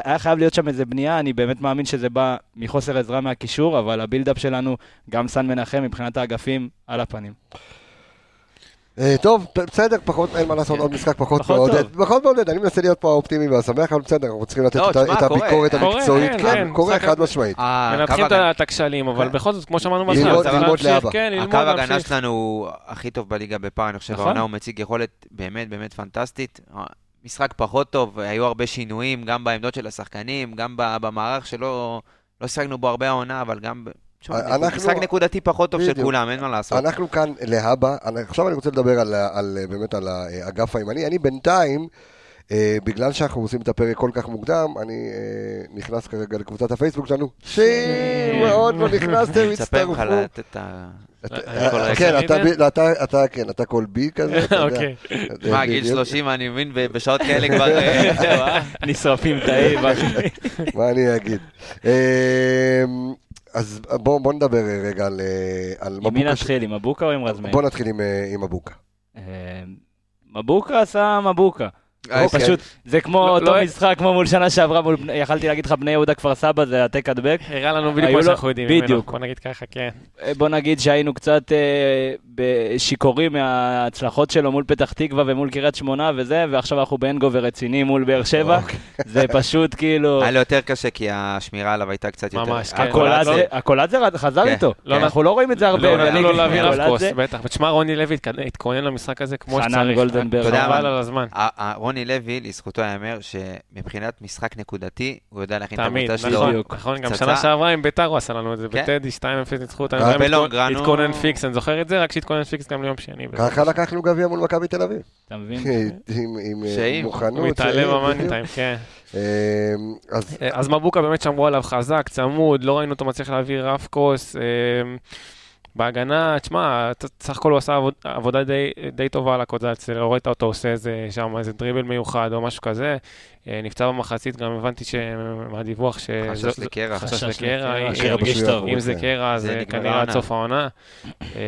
היה חייב להיות שם איזה בנייה, אני באמת מאמין שזה בא מחוסר עזרה מהקישור, אבל הבילדאפ שלנו, גם סן מנחם מבחינת האגפים, על הפנים. אה, טוב, בסדר, פחות, אין מה לעשות, עוד משחק פחות פחות מעודד. פחות מעודד, אני מנסה להיות פה האופטימי והשמח, אבל בסדר, אנחנו צריכים לתת לא, את. הביקורת המקצועית. כן, כן, כן, קורה חד משמעית. ה- מנתחים קו את הכשלים, אבל בכל זאת, כמו שאמרנו ללמוד- בהתחלה, ללמוד. כן, הקו ההגנה להמשיך. שלנו הוא הכי טוב בליגה בפער, אני חושב, נכון. העונה הוא מציג יכולת באמת באמת פנטסטית. משחק פחות טוב, היו הרבה שינויים, גם בעמדות של השחקנים, גם ב- במערך שלא לא שיחקנו בו הרבה העונה, אבל גם... תשמע, אנחנו- משחק נקודתי פחות טוב של. כולם, אין מה לעשות. אנחנו כאן להבא, אני- עכשיו אני רוצה לדבר על, על, באמת על האגף הימני. אני בינתיים, אה, בגלל שאנחנו עושים את הפרק כל כך מוקדם, אני אה, נכנס כרגע לקבוצת הפייסבוק שלנו. שמאוד לא נכנסתם, הצטרפו. לתת את ה... אתה- כל רגע. כן, אתה אני ב- אתה- אתה כן, אתה קול בי כזה, אתה יודע. אוקיי. מה, גיל בדיוק. 30, אני מבין, בשעות כאלה כבר... אה, אה? נשרפים תאים, מה אני אגיד? אה, אז בואו בוא נדבר רגע על אה, על עם מי מבוקה. נתחיל, עם מבוקה או עם רז מאיר? בואו נתחיל עם, אה, עם מבוקה. אה, מבוקה עשה מבוקה. אה, אוקיי. פשוט, זה כמו לא- אותו לא- משחק כמו מול שנה שעברה, יכלתי להגיד לך בני יהודה כפר סבא, זה העתק הדבק. הראה לנו בדיוק מה שאנחנו יודעים ממנו. בדיוק. בוא נגיד ככה, כן. אה, בוא נגיד שהיינו קצת אה, שיכורים מההצלחות שלו מול פתח תקווה ומול קריית שמונה וזה, ועכשיו אנחנו באנגובר רציני מול באר שבע. אוקיי. זה פשוט כאילו... היה לו יותר קשה, כי השמירה עליו הייתה קצת יותר... ממש, כן. הקולאצה- הקולאצה חזר כן, איתו. לא, אנחנו לא רואים את זה הרבה. לא נתנו לו. להעביר אף כוס, בטח. ותשמע, רוני לוי התכ- התכונן למשחק הזה כמו חנן שצריך. גולדנברג. חבל? על הזמן. רוני לוי, לזכותו ייאמר, שמבחינת משחק נקודתי, הוא יודע להכין את תמיד, הקבוצה שלו. נכון, בדיוק. נכון, גם. שנה שעברה עם ביתר הוא עשה לנו את זה, כן. בטדי 2-0 ניצחו אותנו, התכונן פיקס, אני זוכר את זה, רק שהתכונן פיקס גם ליום שני. ככה לקחנו גביע מול מכבי תל אביב. אתה מבין? עם- אה. מוכנות. הוא מתעלה שעם, במאני בדיוק. טיים, כן. אה, אז אז מבוקה באמת שמרו עליו חזק, צמוד, לא ראינו אותו מצליח להעביר אף כוס. בהגנה, תשמע, אתה- סך הכל הוא עשה עבוד- עבודה די, די טובה על הקודזציה, לא ראית אותו עושה איזה, שם איזה דריבל מיוחד או משהו כזה. אה, נפצע במחצית, גם הבנתי ש- מהדיווח ש... חשש לקרע. חשש לקרע, אם-. אם זה כן. קרע, אז זה אה, כנראה עד. סוף העונה. אה,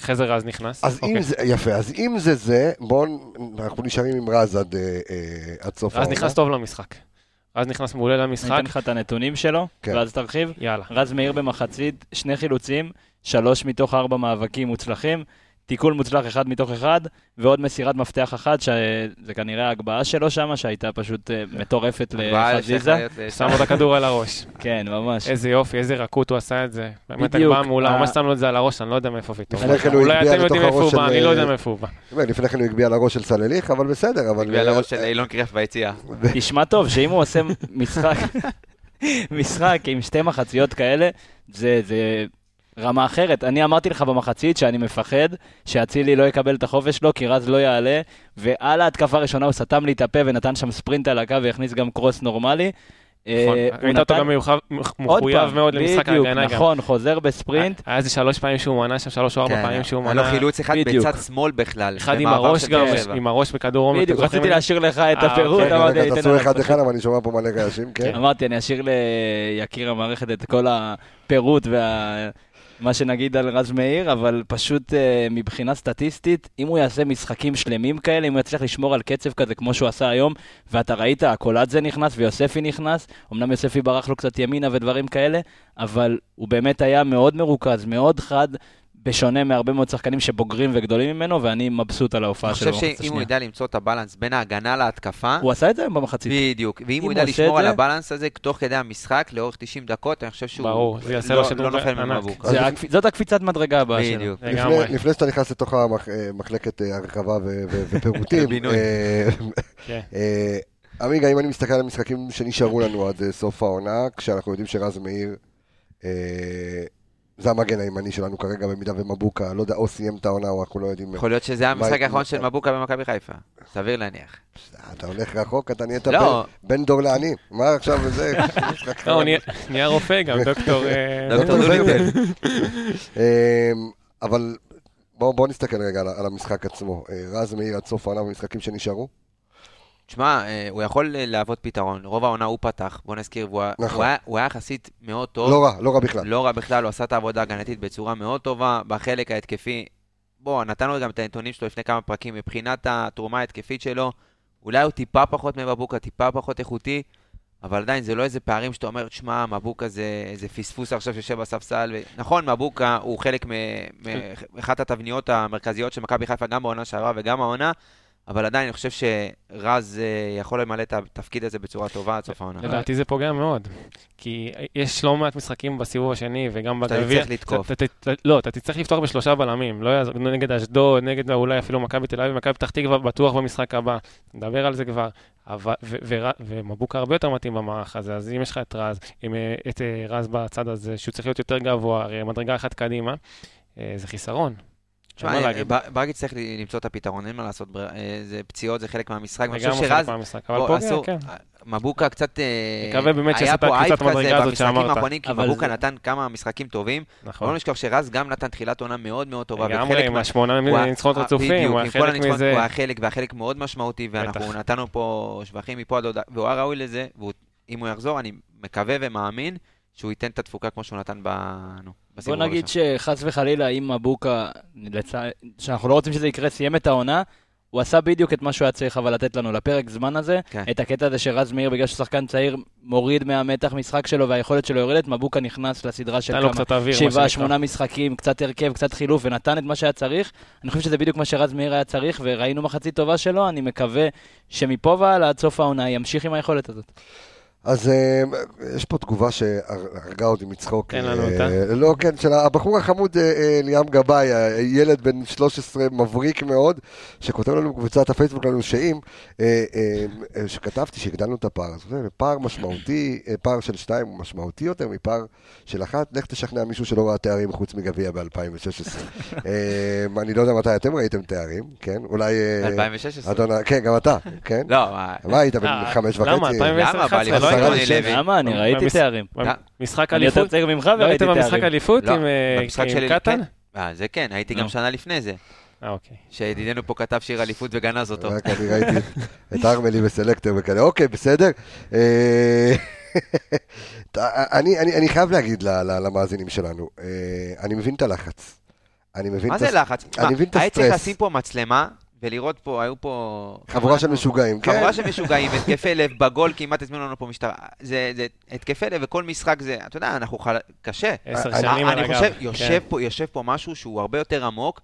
חזר רז נכנס. אז אם אוקיי. זה, יפה, אז אם זה זה, בואו, אנחנו נשארים עם רז עד, עד סוף רז העונה. נכנס טוב למשחק. רז נכנס מעולה אני למשחק, אתן לך את הנתונים שלו, כן. ואז תרחיב. יאללה. רז מאיר במחצית, שני חילוצים, שלוש מתוך ארבע מאבקים מוצלחים, תיקול מוצלח אחד מתוך אחד, ועוד מסירת מפתח אחת, שזה כנראה ההגבהה שלו שם, שהייתה פשוט אה, מטורפת לחזיזה. להיות שם לו את הכדור על הראש. כן, ממש. איזה יופי, איזה רכות הוא עשה את זה. באמת. הגבהה מעולה, אה. ממש שם לו את זה על הראש, אני לא יודע מאיפה פתאום. כן אולי הגביה אתם יודעים איפה הוא בא, אני לא יודע אה, מאיפה הוא בא. לפני כן הוא הגביה על הראש של סלליך, אבל בסדר, אבל... בגלל הראש של אילון קריאף ביציאה. תשמע טוב, שאם הוא עושה משחק, משחק עם שתי מחציות כאלה, זה, זה רמה אחרת. אני אמרתי לך במחצית שאני מפחד שאצילי לא יקבל את החופש שלו, כי רז לא יעלה, ועל ההתקפה הראשונה הוא סתם לי את הפה ונתן שם ספרינט על הקו והכניס גם קרוס נורמלי. נכון, אה, ראית אותו גם מחויב מאוד למשחק ההגנה גם. נכון, חוזר בספרינט. היה איזה שלוש פעמים שהוא מנה שם, שלוש או ארבע כן, פעמים שהוא היה לו מנה. חילוץ אחד. בצד שמאל בכלל. אחד עם הראש גם. עם הראש בכדור עומק. בדיוק? רציתי להשאיר לך את אה, הפירוט, אוקיי, תעשו אחד. אחד, אבל אני שומע פה מלא רעשים, כן. אמרתי, אני אשאיר ליקיר המערכת את כל הפירוט וה... מה שנגיד על רז מאיר, אבל פשוט אה, מבחינה סטטיסטית, אם הוא יעשה משחקים שלמים כאלה, אם הוא יצליח לשמור על קצב כזה כמו שהוא עשה היום, ואתה ראית, הקולאדזה נכנס ויוספי נכנס, אמנם יוספי ברח לו קצת ימינה ודברים כאלה, אבל הוא באמת היה מאוד מרוכז, מאוד חד, בשונה מהרבה מאוד שחקנים שבוגרים וגדולים ממנו, ואני מבסוט על ההופעה אני שלו חושב במחצית שאם הוא. ידע למצוא את הבלנס בין ההגנה להתקפה, הוא עשה את זה היום במחצית. בדיוק, ואם הוא הוא ידע לשמור על הבלנס הזה תוך כדי המשחק, לאורך 90 דקות, אני חושב שהוא ברור, זה יעשה לא- לו שדרוג לא נופל ממנו ענק. מבוק. זה הקפ- זאת הקפיצת מדרגה הבאה שלו. בדיוק. לפני- לפני שאתה נכנס לתוך המחלקת הרחבה ו- ו- ופירוטים, בינוי. אה, כן. אה, עמיגה, אם אני מסתכל על המשחקים שנשארו לנו עד אה, סוף העונה, כשאנחנו יודעים שרז מאיר אה, זה המגן הימני שלנו כרגע, במידה ומבוקה, לא יודע, או סיים את העונה, או אנחנו לא יודעים. יכול להיות שזה המשחק האחרון של מבוקה במכבי חיפה. סביר להניח. אתה הולך רחוק, אתה נהיית לא. בן- דור לעני. מה עכשיו זה? לא, הוא נהיה- רופא גם, דוקטור... אה, דוקטור דוליטל. אמ, אבל בואו בוא נסתכל רגע על, על המשחק עצמו. אה, רז מאיר עד סוף העונה במשחקים שנשארו. תשמע, אה, הוא יכול אה, להוות פתרון. רוב העונה הוא פתח, בוא נזכיר, והוא נכון. הוא היה- הוא היה יחסית מאוד טוב. לא רע, לא רע בכלל. לא רע בכלל, הוא עשה את העבודה ההגנתית בצורה מאוד טובה. בחלק ההתקפי, בוא, נתנו גם את הנתונים שלו לפני כמה פרקים. מבחינת התרומה ההתקפית שלו, אולי הוא טיפה פחות מבבוקה, טיפה פחות איכותי, אבל עדיין זה לא איזה פערים שאתה אומר, שמע, מבוקה זה איזה פספוס עכשיו שיושב בספסל. ו... נכון, מבוקה הוא חלק מאחת התבניות המרכזיות של מכבי חיפה, גם בעונה שעברה וגם העונה, אבל עדיין אני חושב שרז אה, יכול למלא את התפקיד הזה בצורה טובה עד סוף העונה. לדעתי זה פוגע מאוד. כי יש לא מעט משחקים בסיבוב השני וגם אתה בגביע. צריך לתקוף. אתה- אתה- אתה- לא, אתה תצטרך לפתוח בשלושה בלמים. לא יעזור, נגד אשדוד, נגד אולי אפילו מכבי תל אביב, מכבי פתח תקווה בטוח במשחק הבא. נדבר על זה כבר. ומבוקה הרבה יותר מתאים במערך הזה, אז אם יש לך את רז, אה, את אה, רז בצד הזה, שהוא צריך להיות יותר גבוה, מדרגה אחת קדימה, זה חיסרון. תשמע. ב- ברק יצטרך למצוא את הפתרון, אין מה לעשות, בר- אה, זה פציעות, זה חלק מהמשחק. לגמרי שרז, חלק מהמשחק, אבל אסור- כן. מבוקה קצת... אה, נקווה באמת היה שיעשה את פה הקפיצת אייפ כזה מדרגה הזאת במשחקים שאמרת. האחרונים, כי מבוקה זה- נתן כמה משחקים טובים. נכון. לא נשכח שרז גם נתן תחילת עונה מאוד מאוד טובה. לגמרי, עם השמונה היה- ניצחונות אה, רצופים, הוא היה כל חלק מזה. הוא היה חלק, והחלק מאוד משמעותי, ואנחנו. נתנו פה שבחים מפה עד הודעה, והוא היה ראוי לזה, ואם הוא יחזור, אני מקווה ומאמין שהוא ייתן את התפוקה כמו שהוא נתן ב... בוא נגיד הראשון. שחס וחלילה, אם מבוקה, לצ... שאנחנו לא רוצים שזה יקרה, סיים את העונה, הוא עשה בדיוק את מה שהוא היה צריך אבל לתת לנו לפרק זמן הזה. כן. את הקטע הזה שרז מאיר, בגלל שהוא שחקן צעיר, מוריד מהמתח משחק שלו והיכולת שלו יורדת, מבוקה נכנס לסדרה של כמה, קצת אוויר, שבעה. שמונה משחקים, קצת הרכב, קצת חילוף, ונתן את מה שהיה צריך. אני חושב שזה בדיוק מה שרז מאיר היה צריך, וראינו מחצית טובה שלו, אני מקווה שמפה והלאה עד סוף העונה ימשיך עם היכולת הזאת. אז אה, יש פה תגובה שהרגה אותי מצחוק. לנו אה, אותה. לא, כן, של הבחור החמוד אה, ליאם גבאי, ילד בן 13 מבריק מאוד, שכותב לנו בקבוצת הפייסבוק לנו שאם, שכתבתי שהגדלנו את הפער, אז אומר, פער משמעותי, פער של שתיים הוא משמעותי יותר מפער של אחת, לך תשכנע מישהו שלא ראה תארים חוץ מגביע ב-2016. אה, אני לא יודע מתי אתם ראיתם תארים, כן? אולי... אה, 2016. אדון, כן, גם אתה, כן? לא, מה- מה היית בן אה, חמש וחצי? למה? 2010, למה? בא לי 11, לא לשבע. לוי. למה? אני ראיתי במש- תארים. משחק אני יותר אליפות? צעיר ממך לא היית וראיתי במשחק תארים. אליפות לא, עם אה, קטן? אה, זה כן, הייתי. גם שנה לפני זה, אה, אוקיי. שידידנו פה כתב שיר אליפות וגנז אותו. רק אני ראיתי את ארמלי וסלקטר וכאלה, אוקיי, בסדר. אה, אני, אני, אני חייב להגיד ל- ל- למאזינים שלנו, אה, אני מבין את הלחץ. אני מבין מה את זה הס- לחץ? אני מה, מבין את היה צריך הסטרס. לשים פה מצלמה ולראות פה, היו פה... חבורה של משוגעים, כן? חבורה של משוגעים, התקפי לב, בגול כמעט הזמינו לנו פה משטרה. זה, זה התקפי לב וכל משחק זה, אתה יודע, אנחנו חל... קשה. עשר אני- שנים על אני הגב. חושב, כן. יושב פה, יושב פה משהו שהוא הרבה יותר עמוק,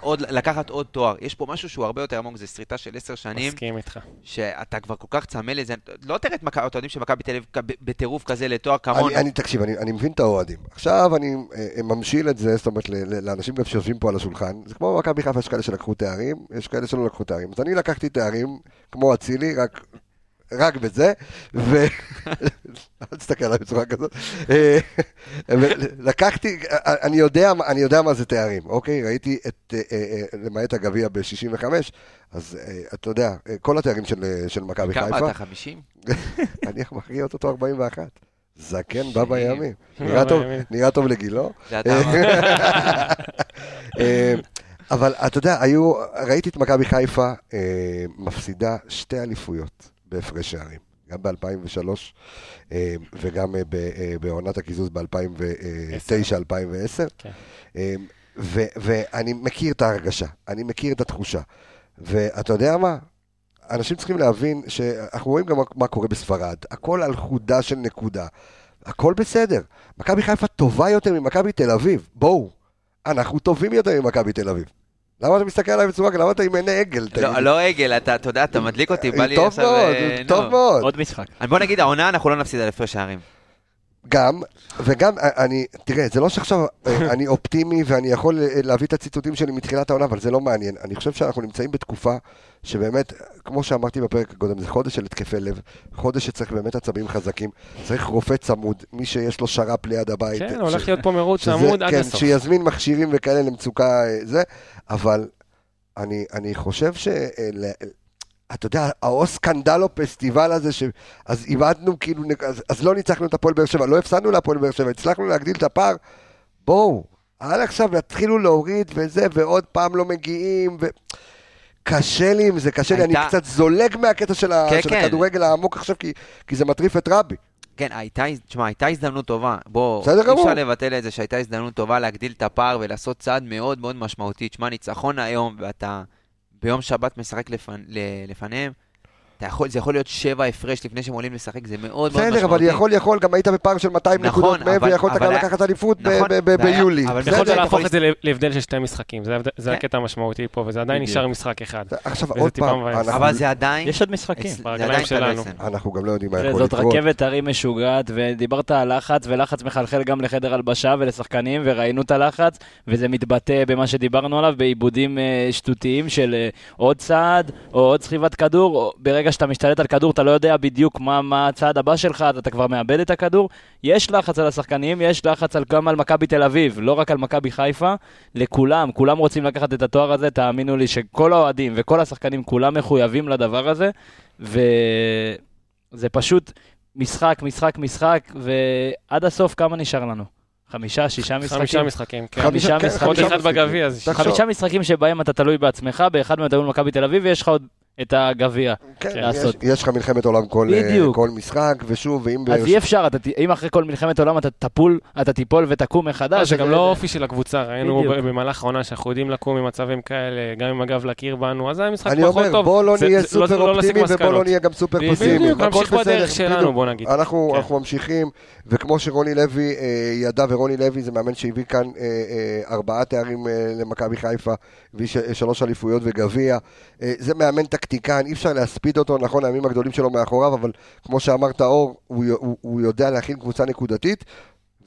עוד, לקחת עוד תואר. יש פה משהו שהוא הרבה יותר עמוק, זה שריטה של עשר שנים, מסכים איתך. שאתה כבר כל כך צמא לזה. לא תראה את מכבי, אתם יודעים שמכבי תל אביב בטירוף כזה לתואר כמונו. אני, אני, תקשיב, אני, אני מבין את האוהדים. עכשיו אני אה, ממשיל את זה, זאת אומרת, ל- ל- לאנשים גם שיושבים פה על השולחן. זה כמו במכבי חיפה, יש כאלה שלקחו תארים, יש כאלה שלא לקחו תארים. אז אני לקחתי תארים, כמו אצילי, רק רק בזה, ו... אל תסתכל עליי בצורה כזאת. אה, לקחתי, אני יודע, אני יודע מה זה תארים, אוקיי? ראיתי את, אה, אה, למעט הגביע ב-65, אז אתה יודע, כל התארים של, של מכבי חיפה. כמה אתה, 50? אני מכריע אותו 41. זקן בא בימים. נראה טוב- לגילו. אבל אתה יודע, היו, ראיתי את מכבי חיפה מפסידה שתי אליפויות בהפרש שערים. גם ב-2003 אה, וגם אה, אה, בעונת הקיזוז ב-2009-2010. כן. ואני מכיר את ההרגשה, אני מכיר את התחושה. ואתה יודע מה? אנשים צריכים להבין שאנחנו רואים גם מה- מה קורה בספרד. הכל על חודה של נקודה. הכל בסדר. מכבי חיפה טובה יותר ממכבי תל אביב. בואו, אנחנו טובים יותר ממכבי תל אביב. למה אתה מסתכל עליי בצורה כזאת? למה אתה עם עיני עגל? לא? לא עגל, אתה אתה יודע, אתה מדליק אותי, בא לי טוב. מאוד, אה, טוב נו. מאוד. עוד משחק. בוא נגיד, העונה אנחנו לא נפסיד על הפרש שערים. גם, וגם, אה, אני, תראה, זה לא שעכשיו אה, אני אופטימי ואני יכול אה, להביא את הציטוטים שלי מתחילת העונה, אבל זה לא מעניין. אני חושב שאנחנו נמצאים בתקופה שבאמת, כמו שאמרתי בפרק הקודם, זה חודש של התקפי לב, חודש שצריך באמת עצבים חזקים, צריך רופא צמוד, מי שיש לו שר"פ ליד הבית. כן, ש- הולך להיות פה מרוץ עמוד עד כן, הסוף. שיזמין מכשירים וכאלה למצוקה אה, זה, אבל אני, אני חושב ש... אה, אתה יודע, האו סקנדלו פסטיבל הזה, ש... אז איבדנו כאילו, אז, אז לא ניצחנו את הפועל באר שבע, לא הפסדנו להפועל באר שבע, הצלחנו להגדיל את הפער, בואו, עד עכשיו יתחילו להוריד וזה, ועוד פעם לא מגיעים, ו... קשה לי עם זה, קשה לי, אני קצת זולג מהקטע של. כן, של כן. הכדורגל העמוק עכשיו, כי, כי זה מטריף את רבי. כן, הייתה, תשמע, הייתה הזדמנות טובה. בוא, אי. אפשר לבטל את זה שהייתה הזדמנות טובה להגדיל את הפער ולעשות צעד מאוד מאוד משמעותי. תשמע, ניצחון היום, ואתה ביום שבת משחק לפניהם, יכול, זה יכול להיות שבע הפרש לפני שהם עולים לשחק, זה מאוד מאוד משמעותי. בסדר, אבל יכול, יכול, גם היית בפער של 200 נכון, נקודות ויכולת אבל גם לקחת אליפות ב- נכון, ביולי. אבל. יכולת להפוך את זה להבדל של שתי משחקים, זה כן. הקטע המשמעותי פה, וזה עדיין. נשאר משחק אחד. עכשיו עוד פעם, אבל זה עדיין... יש עוד משחקים. ברגליים שלנו. אנחנו גם לא יודעים מה יכול זאת לקרות. רכבת הרים משוגעת, ודיברת על לחץ, ולחץ מחלחל גם לחדר הלבשה ולשחקנים, וראינו את הלחץ, וזה מתבטא במה שדיברנו עליו, בעיבודים אה, שטותיים של אה, עוד צעד, או עוד סחיבת כדור, או ברגע שאתה משתלט על כדור, אתה לא יודע בדיוק מה, מה הצעד הבא שלך, אז אתה כבר מאבד את הכדור. יש לחץ על השחקנים, יש לחץ על, גם על מכבי תל אביב, לא רק על מכבי חיפה, לכולם, כולם רוצים לקחת את התואר הזה, תאמינו לי שכל האוהדים וכל השחקנים, כולם מחויבים לדבר הזה, וזה פשוט משחק, משחק, משחק, ועד הסוף כמה נשאר לנו? חמישה, שישה משחקים? חמישה משחקים, כן. חמישה כן, משחקים. עוד חמישה אחד. בגביע. חמישה משחקים שבהם אתה תלוי בעצמך, באחד מהם אתה מול מכבי תל אביב, ויש לך עוד את הגביע. כן, יש- לעשות. יש לך מלחמת עולם כל אה, בדיוק. כל משחק, ושוב, ואם... אז באר- אי אפשר, אתה אם אחרי כל מלחמת עולם אתה תפול, אתה תיפול ותקום מחדש. זה גם לא אופי של הקבוצה, ראינו. ב- במהלך העונה שאנחנו יודעים לקום ממצבים כאלה, גם עם הגב לקיר בנו, אז זה היה משחק אני פחות אומר, טוב. בוא לא זה- נהיה זה לא- סופר לא להסיק אופטימיים, ובוא לא. נהיה גם סופר פסימיים. בדיוק, נמשיך בדרך שלנו. בוא נגיד. אנחנו, כן. אנחנו ממשיכים, וכמו שרוני לוי אה, ידע, ורוני לוי זה מאמן שהביא כאן אה, אה, ארבעה תארים אה, למכבי חיפה, שלוש אליפויות וגביע. אה, זה מאמן טקטיקן, אי אפשר להספיד אותו, נכון, הימים הגדולים שלו מאחוריו, אבל כמו שאמרת, אור, הוא, הוא, הוא יודע להכין קבוצה נקודתית,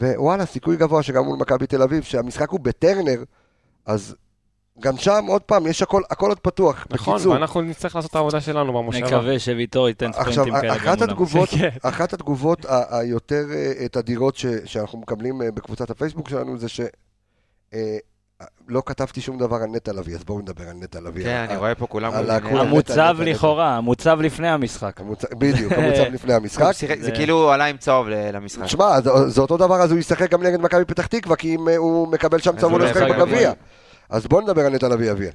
ווואלה, סיכוי גבוה שגם מול מכבי תל אביב, שהמשחק הוא בטרנר, אז גם שם, עוד פעם, יש הכל, הכל עוד פתוח. נכון, בקיצור, ואנחנו נצטרך לעשות את העבודה שלנו במושבה. נקווה שוויטור ייתן עכשיו, ספרינטים כאלה גם אחת מולם. התגובות, כן. אחת התגובות ה- היותר אה, תדירות ש- שאנחנו מקבלים אה, בקבוצת הפייסבוק שלנו זה ש... לא כתבתי שום דבר על נטע לביא, אז בואו נדבר על נטע לביא. כן, אני רואה פה כולם... על הכול. המוצב. לכאורה, המוצב לפני המשחק. בדיוק, המוצב לפני הוא המשחק. זה זה- כאילו עלה עם צהוב למשחק. תשמע, זה זה אותו דבר, אז הוא ישחק גם נגד מכבי פתח תקווה, כי אם אה, הוא מקבל שם צהוב, הוא הוא לא לא ישחק בגביע. אז בואו נדבר על נטע לביא, אביאל.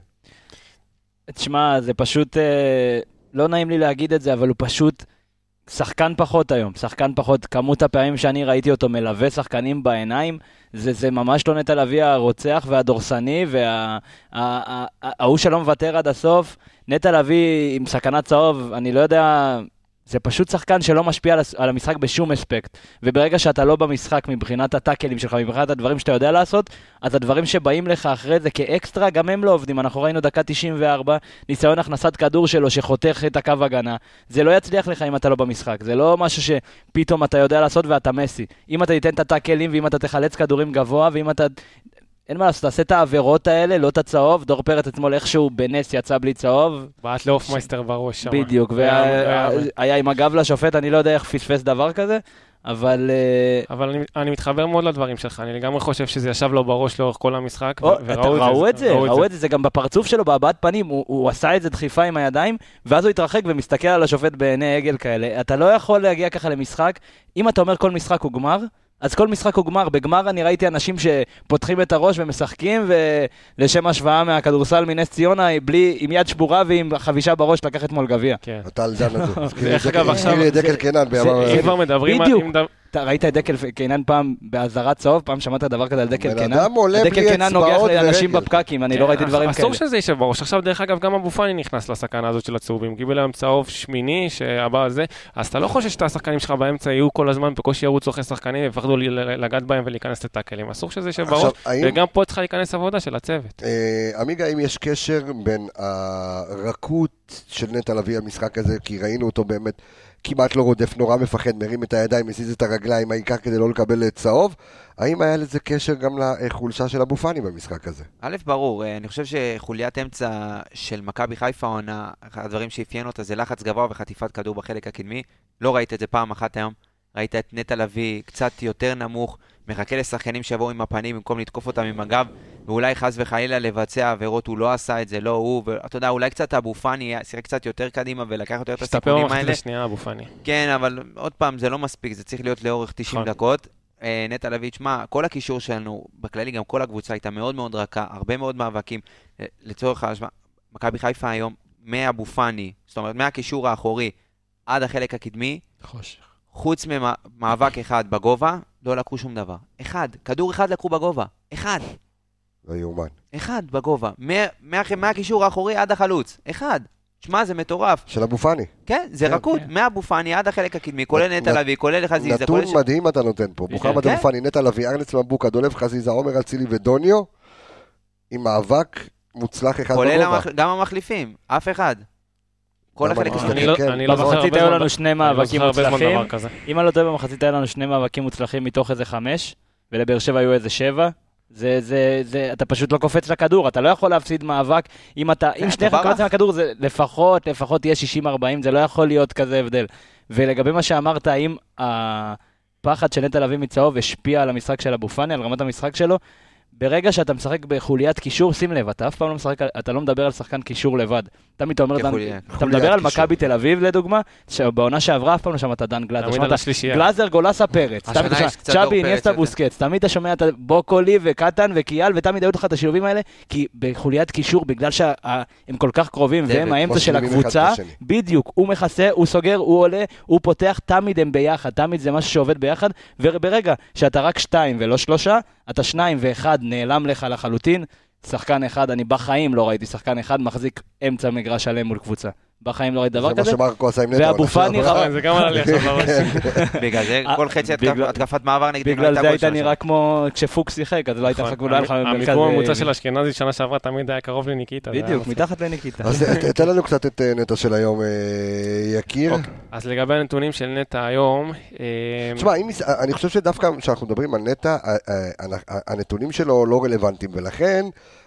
תשמע, זה פשוט, אה, לא נעים לי להגיד את זה, אבל הוא פשוט שחקן פחות היום. שחקן פחות, כמות הפעמים שאני ראיתי אותו מלווה שחקנים בעיניים, זה, זה ממש לא נטע לביא הרוצח והדורסני, וההוא שלא מוותר עד הסוף. נטע לביא עם סכנת צהוב, אני לא יודע... זה פשוט שחקן שלא משפיע על המשחק בשום אספקט. וברגע שאתה לא במשחק מבחינת הטאקלים שלך, מבחינת הדברים שאתה יודע לעשות, אז הדברים שבאים לך אחרי זה כאקסטרה, גם הם לא עובדים. אנחנו ראינו דקה 94, ניסיון הכנסת כדור שלו שחותך את הקו הגנה. זה לא יצליח לך אם אתה לא במשחק. זה לא משהו שפתאום אתה יודע לעשות ואתה מסי. אם אתה תיתן את הטאקלים, ואם אתה תחלץ כדורים גבוה, ואם אתה... אין מה לעשות, תעשה את העבירות האלה, לא את הצהוב, דור פרץ אתמול איכשהו בנס יצא בלי צהוב, בעט להופמייסטר בראש שם. בדיוק, והיה- עם הגב לשופט, אני לא יודע איך פספס דבר כזה, אבל... אה, אבל אני, אני מתחבר מאוד לדברים שלך, אני לגמרי חושב שזה ישב לו בראש לאורך כל המשחק. או, ו- אתה- ראו את זה, ראו את זה, זה גם בפרצוף שלו, בהבעת פנים, הוא, הוא עשה את זה דחיפה עם הידיים, ואז הוא התרחק ומסתכל על השופט בעיני עגל כאלה. אתה לא יכול להגיע ככה למשחק, אם אתה אומר כל משחק הוא גמר, אז כל משחק הוא גמר. בגמר אני ראיתי אנשים שפותחים את הראש ומשחקים, ולשם השוואה מהכדורסל מנס ציונה, בלי, עם יד שבורה ועם חבישה בראש לקח אתמול גביע. כן. אתה על דן הזה. דרך אגב, עכשיו- בימיו. אם כבר מדברים, על- בדיוק. אם אתה ראית את דקל קינן פעם באזהרת צהוב? פעם שמעת דבר כזה על דקל בן קינן? אדם עולה דקל בלי קינן נוגח אצבעות לאנשים ורגל. בפקקים, אני כן, לא ראיתי דברים כאלה. אסור שזה יישב בראש. עכשיו, דרך אגב, גם אבו פאני נכנס לסכנה הזאת של הצהובים. קיבל היום צהוב שמיני, שהבא הזה, אז אתה לא חושב שאת השחקנים שלך באמצע יהיו כל הזמן, בקושי ירוצו אחרי שחקנים, ויפחדו ל- לגעת בהם ולהיכנס לטאקלים. אסור שזה יישב בראש, וגם פה צריכה להיכנס עבודה של הצוות. אה, עמיגה, האם יש קשר בין הרכות של נטע לביא המשחק הזה, כי ראינו אותו באמת כמעט לא רודף, נורא מפחד, מרים את הידיים, מזיז את הרגליים, העיקר כדי לא לקבל צהוב, האם היה לזה קשר גם לחולשה של אבו פאני במשחק הזה? א', ברור, אה, אני חושב שחוליית אמצע של מכבי חיפה העונה, אחד הדברים שאפיין אותה זה לחץ גבוה וחטיפת כדור בחלק הקדמי. לא ראית את זה פעם אחת היום. ראית את נטע לביא קצת יותר נמוך, מחכה לשחקנים שיבואו עם הפנים במקום לתקוף אותם עם הגב, ואולי חס וחלילה לבצע עבירות, הוא לא עשה את זה, לא הוא, ואתה יודע, אולי קצת אבו פאני שיחק קצת יותר קדימה ולקח יותר את השתפר הסיכונים במחצית האלה. השנייה, אבו פאני. כן, אבל עוד פעם, זה לא מספיק, זה צריך להיות לאורך 90 נכון. דקות. אה, נטע לביא, תשמע, כל הקישור שלנו, בכללי גם כל הקבוצה הייתה מאוד מאוד רכה, הרבה מאוד מאבקים. אה, לצורך ההשוואה, מכבי חיפה היום, מאבו פאני, זאת אומרת, מהקישור האחורי עד החלק הקדמי, חוץ ממאבק אחד בגובה, לא לקחו שום דבר. אחד, כדור אחד לקחו בגובה. אחד. לא יאומן. אחד בגובה. מה- מה- מהקישור האחורי עד החלוץ. אחד. שמע, זה מטורף. של אבו פאני. כן, זה כן, רכות, כן. מאבו פאני עד החלק הקדמי, כולל נטע לביא, כולל חזיזה, נתון כולל... ש- מדהים אתה נותן פה. כן. מוחמד כן. אבו פאני, נטע לביא, ארנס מבוקה, דולב חזיזה, עומר אצילי ודוניו, עם מאבק מוצלח אחד כולל בגובה. המח... גם המחליפים, אף אחד. כל גם החלק אני- השני. אני לא- כן. לא זוכר במחצית היו לנו שני לא מאבקים מוצלחים. אם אני לא טועה, במחצית היה לנו שני מאבקים מוצלחים מתוך איזה חמש, ולבאר שבע היו איזה שבע. זה, זה, זה, אתה פשוט לא קופץ לכדור, אתה לא יכול להפסיד מאבק. אם אתה, אם כן, שניך. קופצים לכדור, זה לפחות, לפחות יהיה 60-40, זה לא יכול להיות כזה הבדל. ולגבי מה שאמרת, האם הפחד של נטע לביא מצהוב השפיע על המשחק של אבו פאני, על רמת המשחק שלו? ברגע שאתה משחק בחוליית קישור, שים לב, אתה אף פעם לא משחק, אתה לא מדבר על שחקן קישור לבד. תמיד אתה אומר, דן. אתה מדבר על. מכבי תל אביב, לדוגמה, שבעונה שעברה אף פעם לא שמעת דן גלאזר. שמעת. גלאזר, גולסה, פרץ. תמיד אתה שומע, דור צ'אבי, יותר. בוסקץ. תמיד אתה שומע את בוקולי וקטן וקיאל, ותמיד היו לך את השילובים האלה, כי בחוליית קישור, בגלל שהם כל כך קרובים, והם האמצע של הקבוצה. בדיוק, הוא מכסה, הוא סוגר, הוא עולה, הוא פותח, תמיד הם ביחד, תמיד זה משהו שעובד ביחד, וברגע שאתה רק שתיים ולא שלושה, אתה שניים ואחד נעלם לך לחלוטין, שחקן אחד, אני בחיים לא ראיתי שחקן אחד מחזיק אמצע מגרש שלם מול קבוצה. בחיים לא ראיתי דבר זה מה כזה. שמרקו עשה עם נטע. ואבו פאני שעברה. כן, זה גם עלה לי עכשיו בראש. בגלל זה אה, כל חצי התקפת מעבר נגדנו בגלל זה היית. נראה כמו כשפוקס שיחק, אז לא היית לך נכון. כולה לך במרכז... המיקום הממוצע אה, של אשכנזי שנה שעברה תמיד היה קרוב לניקיטה. היה בדיוק. מתחת לניקיטה. אז תן לנו קצת את אה, נטע של היום, יקיר. אוקיי. אז לגבי הנתונים של נטע היום, תשמע, אני חושב שדווקא כשאנחנו מדברים על נטע, הנתונים שלו לא רלוונטיים, ולכן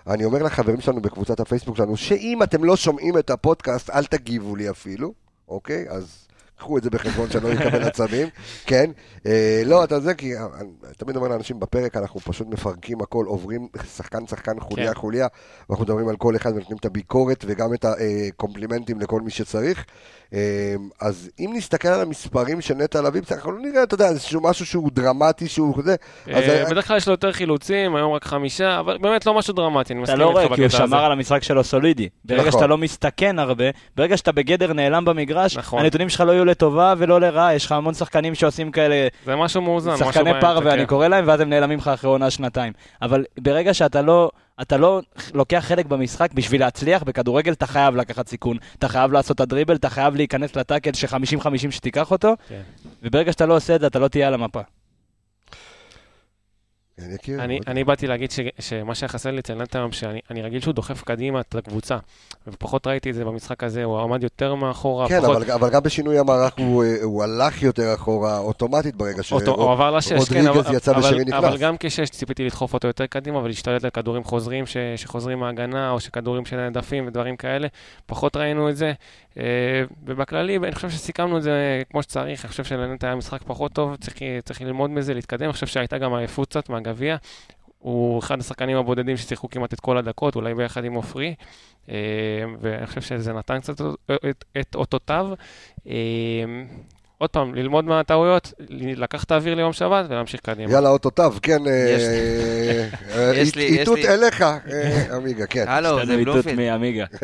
אני אומר לחברים שלנו בקבוצת הפייסבוק שלנו, שאם אתם לא שומעים את הפודקאסט, אל תגיבו לי אפילו, אוקיי? אז קחו את זה בחשבון שאני לא אקבל עצבים, כן? אה, לא, אתה זה, כי אני תמיד אומר לאנשים בפרק, אנחנו פשוט מפרקים הכל, עוברים שחקן-שחקן, חוליה-חוליה, ואנחנו מדברים על כל אחד ונותנים את הביקורת וגם את הקומפלימנטים לכל מי שצריך. אה, אז אם נסתכל על המספרים של נטע לביא, אנחנו לא נראה, אתה יודע, איזשהו משהו שהוא דרמטי, שהוא זה. אה, אה, בדרך כלל יש לו יותר חילוצים, היום רק חמישה, אבל באמת לא משהו דרמטי, אני אתה מסכים לא איתך רואה, כי הוא בקטע הזה. שמר על המשחק שלו סולידי. ברגע נכון. שאתה לא מסתכן הרבה, ברגע שאתה בגדר נעלם במגרש, נכון. הנתונים שלך לא יהיו לטובה ולא לרעה, יש לך המון שחקנים שעושים כאלה זה משהו מאוזן, משהו שחקני פרווה, אני כן. קורא להם, ואז הם נעלמים לך אחרי עונה שנתיים. אבל ברגע שאתה לא... אתה לא לוקח חלק במשחק בשביל להצליח בכדורגל, אתה חייב לקחת סיכון. אתה חייב לעשות את הדריבל, אתה חייב להיכנס לטאקל ש-50-50 שתיקח אותו, כן. וברגע שאתה לא עושה את זה, אתה לא תהיה על המפה. כן. אני, באתי להגיד ש, שמה שהיה חסר לי אצל היום, שאני אני רגיל שהוא דוחף קדימה את הקבוצה, ופחות ראיתי את זה במשחק הזה, הוא עמד יותר מאחורה, כן, פחות... אבל, אבל גם בשינוי המערך הוא, אה, הוא הלך יותר אחורה אוטומטית ברגע כן, שרודריגז אבל, יצא ושרי נכנס. אבל גם כשש ציפיתי לדחוף אותו יותר קדימה ולהשתלט על כדורים חוזרים ש, שחוזרים מההגנה, או שכדורים שנעדפים ודברים כאלה, פחות ראינו את זה. אה, ובכללי, אני חושב שסיכמנו את זה כמו שצריך, אני חושב שלנטע היה משחק פחות טוב, צריך, צריך ללמוד מזה, להתקדם, אני חושב שהייתה גם עייפות קצת מהגביע. הוא אחד השחקנים הבודדים ששיחקו כמעט את כל הדקות, אולי ביחד עם עופרי, אה, ואני חושב שזה נתן קצת את, את אותותיו. עוד פעם, ללמוד מהטעויות, לקחת את האוויר ליום שבת ולהמשיך קדימה. יאללה, אותותיו, כן. אה, יש לי- אה, יש לי- יש איתות לי- אליך, אה, עמיגה, כן. הלו, זה בלומפילד.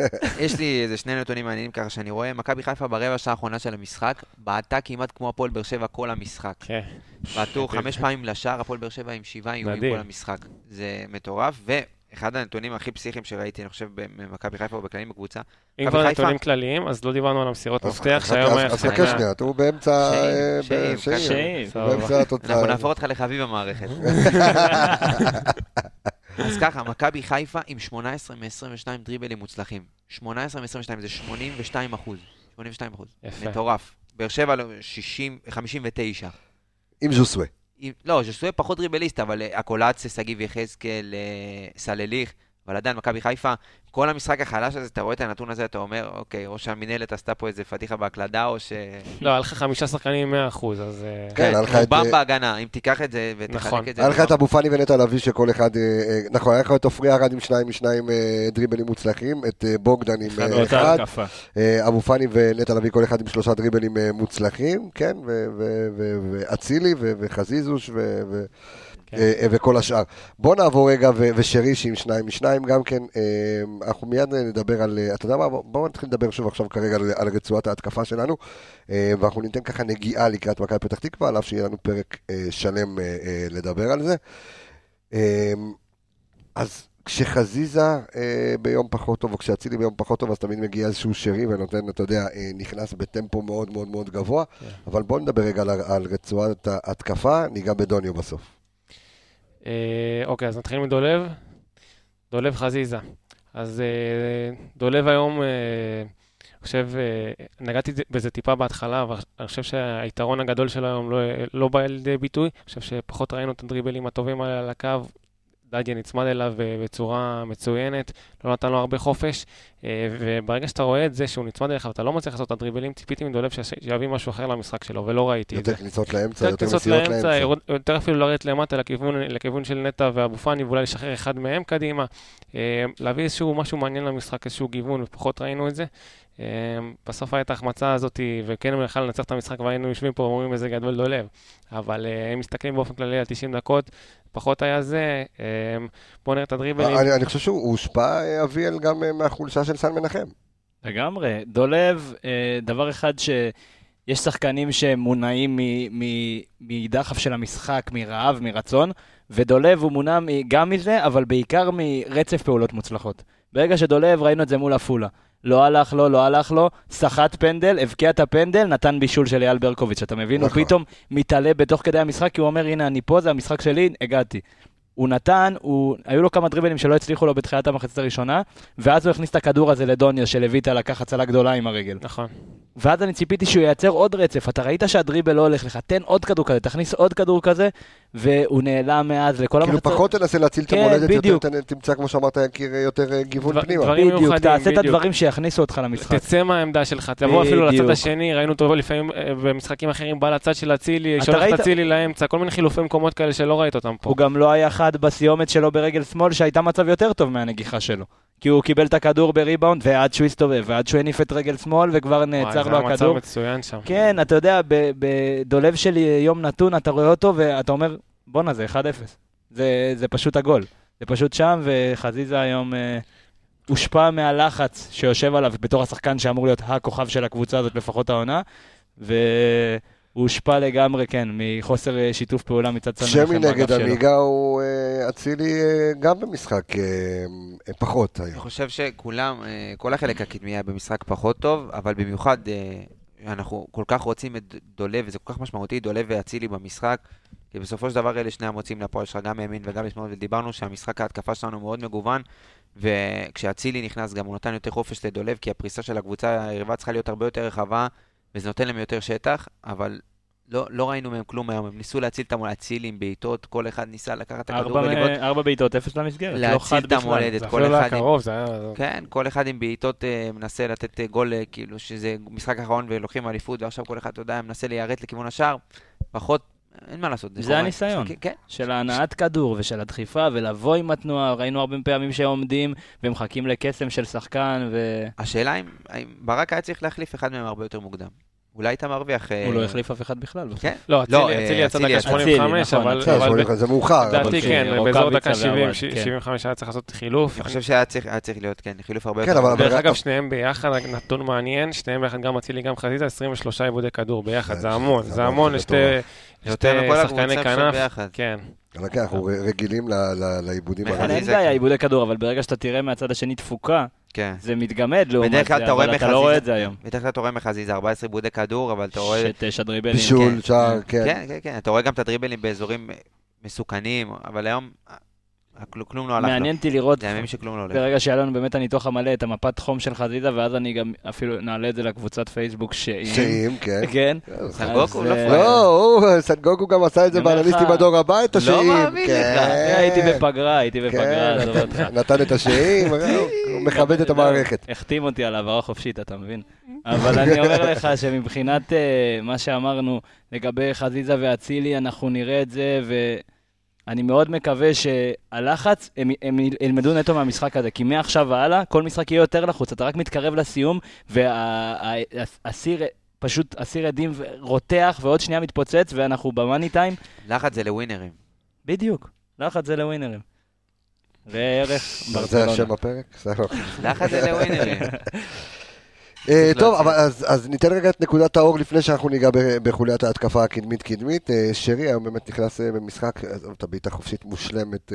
יש לי איזה שני נתונים מעניינים ככה שאני רואה. מכבי חיפה ברבע שעה האחרונה של המשחק, בעטה כמעט כמו הפועל באר שבע כל המשחק. כן. בעטו חמש פעמים לשער, הפועל באר שבע עם שבעה איומים. כל המשחק. זה מטורף, ואחד הנתונים הכי פסיכיים שראיתי, אני חושב, במכבי חיפה ובכללים בקבוצה, אם כבר נתונים כלליים, אז לא דיברנו על המסירות מפתח, שהיום אז- היה אז. חכה שנייה, הוא באמצע... שאים, אה. באמצע התוצאה. אנחנו נהפוך אותך לחביב המערכת. אז ככה, מכבי חיפה עם 18 מ-22 דריבלים מוצלחים. 18 מ-22 זה 82 אחוז. 82 אחוז. יפה. מטורף. באר שבע לא, 60, 59. עם ז'וסווה. לא, ז'סוי פחות דריבליסט, אבל אה, הקולציה, שגיב יחזקאל, אה, סלליך, אבל עדיין מכבי חיפה, כל המשחק החלש הזה, אתה רואה את הנתון הזה, אתה אומר, אוקיי, או שהמינהלת עשתה פה איזה פדיחה בהקלדה, או ש... לא, היה לך חמישה שחקנים עם 100%, אז... אה, כן, היה לך את... רובם אה, בהגנה, אם תיקח את זה נכון. ותחלק את זה... היה לך זה את אבו פאני ונטע לביא שכל אחד, אה, נכון, היה לך את עופרי ארד עם שניים משניים דריבלים מוצלחים, את בוגדן עם אחד, אבו פאני ונטע לביא כל אחד עם שלושה דריבלים מוצלחים, כן, ו- ו- ו- ואצילי ו- וחזיזוש ו- כן. אה, אה, וכל השאר. בוא נעבור רגע, ו- ושרישי עם שניים משניים גם כן, אה, אנחנו מיד נדבר על, אתה יודע מה, בוא- בואו נתחיל לדבר שוב עכשיו כרגע על, על רצועת ההתקפה שלנו, ואנחנו ניתן ככה נגיעה לקראת מכבי פתח תקווה, על אף שיהיה לנו פרק שלם לדבר על זה. אז כשחזיזה אה, ביום פחות טוב, או כשאצילי ביום פחות טוב, אז תמיד מגיע איזשהו שרי ונותן, אתה יודע, אה, נכנס בטמפו מאוד מאוד מאוד גבוה. כן. אבל בואו נדבר רגע על, על רצועת ההתקפה, ניגע בדוניו בסוף. אה, אוקיי, אז נתחיל מדולב. דולב חזיזה. אז אה, דולב היום, אה, אני חושב, נגעתי בזה טיפה בהתחלה, אבל אני חושב שהיתרון הגדול שלו היום לא, לא בא לידי ביטוי. אני חושב שפחות ראינו את הדריבלים הטובים האלה על הקו. דדיה נצמד אליו אה, בצורה מצוינת, לא נתן לו הרבה חופש, אה, וברגע שאתה רואה את זה שהוא נצמד אליך ואתה לא מצליח לעשות את הדריבלים, ציפיתי מדולב שיביא משהו אחר למשחק שלו, ולא ראיתי את זה. יותר כניסות לאמצע, יותר מסירות לאמצע, יותר אפילו לרדת למטה לכיוון, לכיוון של נטע ואבו פאני, ואולי לשחרר אחד מהם קדימה. אה, להביא איזשהו משהו מעניין למשחק, איזשהו גיוון, ופחות ראינו את זה. אה, בסוף הייתה ההחמצה הזאת, וכן הוא יכל לנצח את המשחק, והיינו יושבים פה ואומרים איזה גדול דולב. אבל אה, אם מסתכלים באופן כללי על 90 דקות, פחות היה זה. אה, בואו נראה את הדריבלים. אני, אני חושב שהוא הושפע, אה, אביאל, גם אה, מהחולשה של סן מנחם. לגמרי. דולב, דבר אחד שיש שחקנים שמונעים מדחף של המשחק, מרעב, מרצון, ודולב הוא מונע גם מזה, אבל בעיקר מרצף פעולות מוצלחות. ברגע שדולב, ראינו את זה מול עפולה. לא הלך לו, לא הלך לו, סחט פנדל, הבקיע את הפנדל, נתן בישול של אייל ברקוביץ', אתה מבין? נכון. הוא פתאום מתעלה בתוך כדי המשחק, כי הוא אומר, הנה, אני פה, זה המשחק שלי, הגעתי. הוא נתן, הוא, היו לו כמה דריבלים שלא הצליחו לו בתחילת המחצית הראשונה, ואז הוא הכניס את הכדור הזה לדוניו, שלויטה לקח הצלה גדולה עם הרגל. נכון. ואז אני ציפיתי שהוא ייצר עוד רצף, אתה ראית שהדריבל לא הולך לך, תן עוד כדור כזה, תכניס עוד כדור כזה, והוא נעלם מאז לכל כאילו המחצית. פחות תנסה להציל את כן, המולדת, יותר בדיוק. תנ- תמצא, כמו שאמרת, יקיר, יותר אה, גיוון פנימה. דברים בדיוק, תעשה את. הדברים שיכניסו אותך למשחק. תצא מהעמדה שלך, תבוא אפילו לצד. השני, ראינו אותו לפעמים אה, במשחקים אחרים, בא לצד של אצילי, שולח את אצילי לאמצע, כל מיני חילופי מקומות כאלה שלא ראית אותם פה. הוא גם לא היה חד בסיומת שלו ברגל שמאל, שהייתה מצב יותר טוב מהנגיחה שלו. כי הוא קיבל את הכדור בריבאונד, ועד שהוא הסתובב, ועד שהוא הניף את רגל שמאל, וכבר נעצר לו וואי, זה היה הכדור. מצב מצוין שם. כן, אתה יודע, בדולב שלי יום נתון, אתה רואה אותו, ואתה אומר, בואנה, זה 1-0. זה, זה פשוט הגול. זה פשוט שם, וחזיזה היום אה, הושפע מהלחץ שיושב עליו בתור השחקן שאמור להיות הכוכב של הקבוצה הזאת, לפחות העונה, והוא הושפע לגמרי, כן, מחוסר אה, שיתוף פעולה מצד מנחם שמי נגד. עמיגה הוא אה, אצילי אה, גם במשחק אה, אה, פחות אני היום. חושב שכולם, אה, כל החלק הקדמי היה במשחק פחות טוב, אבל במיוחד אה, אנחנו כל כך רוצים את דולב, וזה כל כך משמעותי, דולב ואצילי במשחק. כי בסופו של דבר אלה שני המוצאים לפועל שלך, גם מימין וגם משמאל, ודיברנו שהמשחק ההתקפה שלנו מאוד מגוון, וכשאצילי נכנס גם הוא נתן יותר חופש לדולב, כי הפריסה של הקבוצה היריבה צריכה להיות הרבה יותר רחבה, וזה נותן להם יותר שטח, אבל לא, לא ראינו מהם כלום היום, הם ניסו להציל את המולדת, אצילי עם בעיטות, כל אחד ניסה לקחת את הכדור ולבעוט, ארבע בעיטות, אפס למסגרת. לא להציל חד את בכלל. המולדת, זה כל אפילו לא אחד עם... קרוב, זה היה... כן, כל אחד עם בעיטות אה, מנסה לתת אה, גול, אה, כאילו שזה משחק אחרון ולוקחים אליפות, ועכשיו כל אחד, אתה יודע, מנסה ליירט לכיוון השער, פחות, אין מה לעשות. זה. הניסיון. משחקים- כן, של ההנעת כדור ושל הדחיפה ולבוא עם התנועה, ראינו הרבה פעמים שהם עומדים ומחכים לקסם של שחקן ו... השאלה אם, ברק היה צריך להחליף אחד מהם הרבה יותר מוקדם. אולי היית מרוויח... אה, הוא לא החליף אף אחד בכלל. כן, לא, לא, אצילי אה, יצא דקה יצא. 85, אצילי, אבל... נכון, אבל לך, זה מאוחר. לדעתי כן. כן, באזור דקה 70, ועווד, ש- כן. 75 היה צריך לעשות חילוף. אני חושב שהיה צריך, להיות, כן, חילוף הרבה כן, יותר... דרך אגב, שניהם ביחד, נתון מעניין, שניהם ביחד, גם אצילי, גם חזיזה, 23 עיבודי כדור ביחד, זה- המון, זה המון, לשתי שחקני כנף. כן. אבל כן, אנחנו רגילים לעיבודים נכון. אין בעיה, כן. עיבודי כדור, אבל ברגע שאתה תראה מהצד השני תפוקה, כן. זה מתגמד לעומת זה, אבל אתה מחזיזה- לא רואה את זה היום. בדרך כלל אתה רואה מחזיזה 14 עיבודי כדור, אבל אתה רואה... שתשע דריבלים. בישול, כן. שער, כן. כן, כן, כן, אתה רואה גם את הדריבלים באזורים מסוכנים, אבל היום כלום לא הלך לו. מעניין אותי לראות זה ימים שכלום לא הולך. ברגע שהיה לנו באמת הניתוח המלא, את המפת חום של חזיזה, ואז אני גם אפילו נעלה את זה לקבוצת פייסבוק שאם... שאם, כן. כן. סנגוקו אז, לא אה, פראייר. לא, הוא, סנגוגו גם עשה את זה באנליסטים בדור הבא, את לא השאים. מאמין כן, לך. אה, הייתי בפגרה, הייתי בפגרה, כן, עזוב אותך. נתן את השאים, הוא מכבד את המערכת. החתים אותי על העברה חופשית, אתה מבין? אבל אני אומר לך שמבחינת אה, מה שאמרנו לגבי חזיזה ואצילי, אנחנו נראה את זה, ואני מאוד מקווה שהלחץ, הם, הם ילמדו נטו מהמשחק הזה, כי מעכשיו והלאה, כל משחק יהיה יותר לחוץ, אתה רק מתקרב לסיום, והסיר... פשוט הסיר עדים רותח ועוד שנייה מתפוצץ ואנחנו במאני טיים. לחץ זה לווינרים. בדיוק, לחץ זה לווינרים. ראה ערך זה ברצלונה. השם הפרק? בסדר. לחץ זה לווינרים. אה, טוב. אבל אז אז ניתן רגע את נקודת האור לפני שאנחנו ניגע בחוליית ההתקפה הקדמית-קדמית. אה, שרי היום באמת נכנס אה, במשחק, עזוב, את הבעיטה חופשית מושלמת.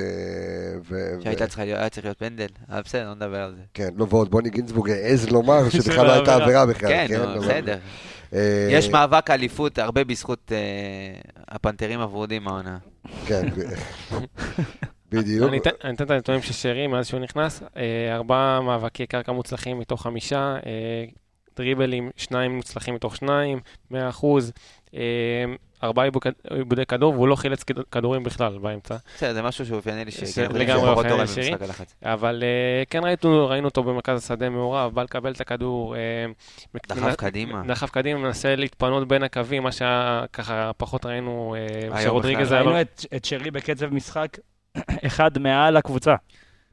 ו- שהייתה צריכה להיות, היה צריך להיות פנדל. אבל בסדר, לא נדבר על זה. כן, לא, ועוד בוני גינזבורג העז לומר שבכלל לא הייתה עבירה. בכלל. כן, אבל- נו, בסדר. יש מאבק אליפות הרבה בזכות הפנתרים הוורודים העונה. כן, בדיוק. אני אתן אני אתן את הנתונים של שרי מאז שהוא נכנס. אה, ארבעה מאבקי קרקע מוצלחים מתוך חמישה, אה, דריבלים, שניים מוצלחים מתוך שניים, 100 אחוז. אה, ארבעה עיבוד- עיבודי כדור, והוא לא חילץ כד- כדורים בכלל באמצע. בסדר, זה משהו שהוא אופייני שכן, אנחנו לגמרי אופייני לשרי. הלחץ. אבל כן ראינו, ראינו אותו במרכז השדה מעורב, בא לקבל את הכדור. דחף קדימה. דחף קדימה, מנסה להתפנות בין הקווים, מה שככה פחות ראינו, שרודריגז. היה לו... ראינו את, את שרי בקצב משחק אחד מעל הקבוצה.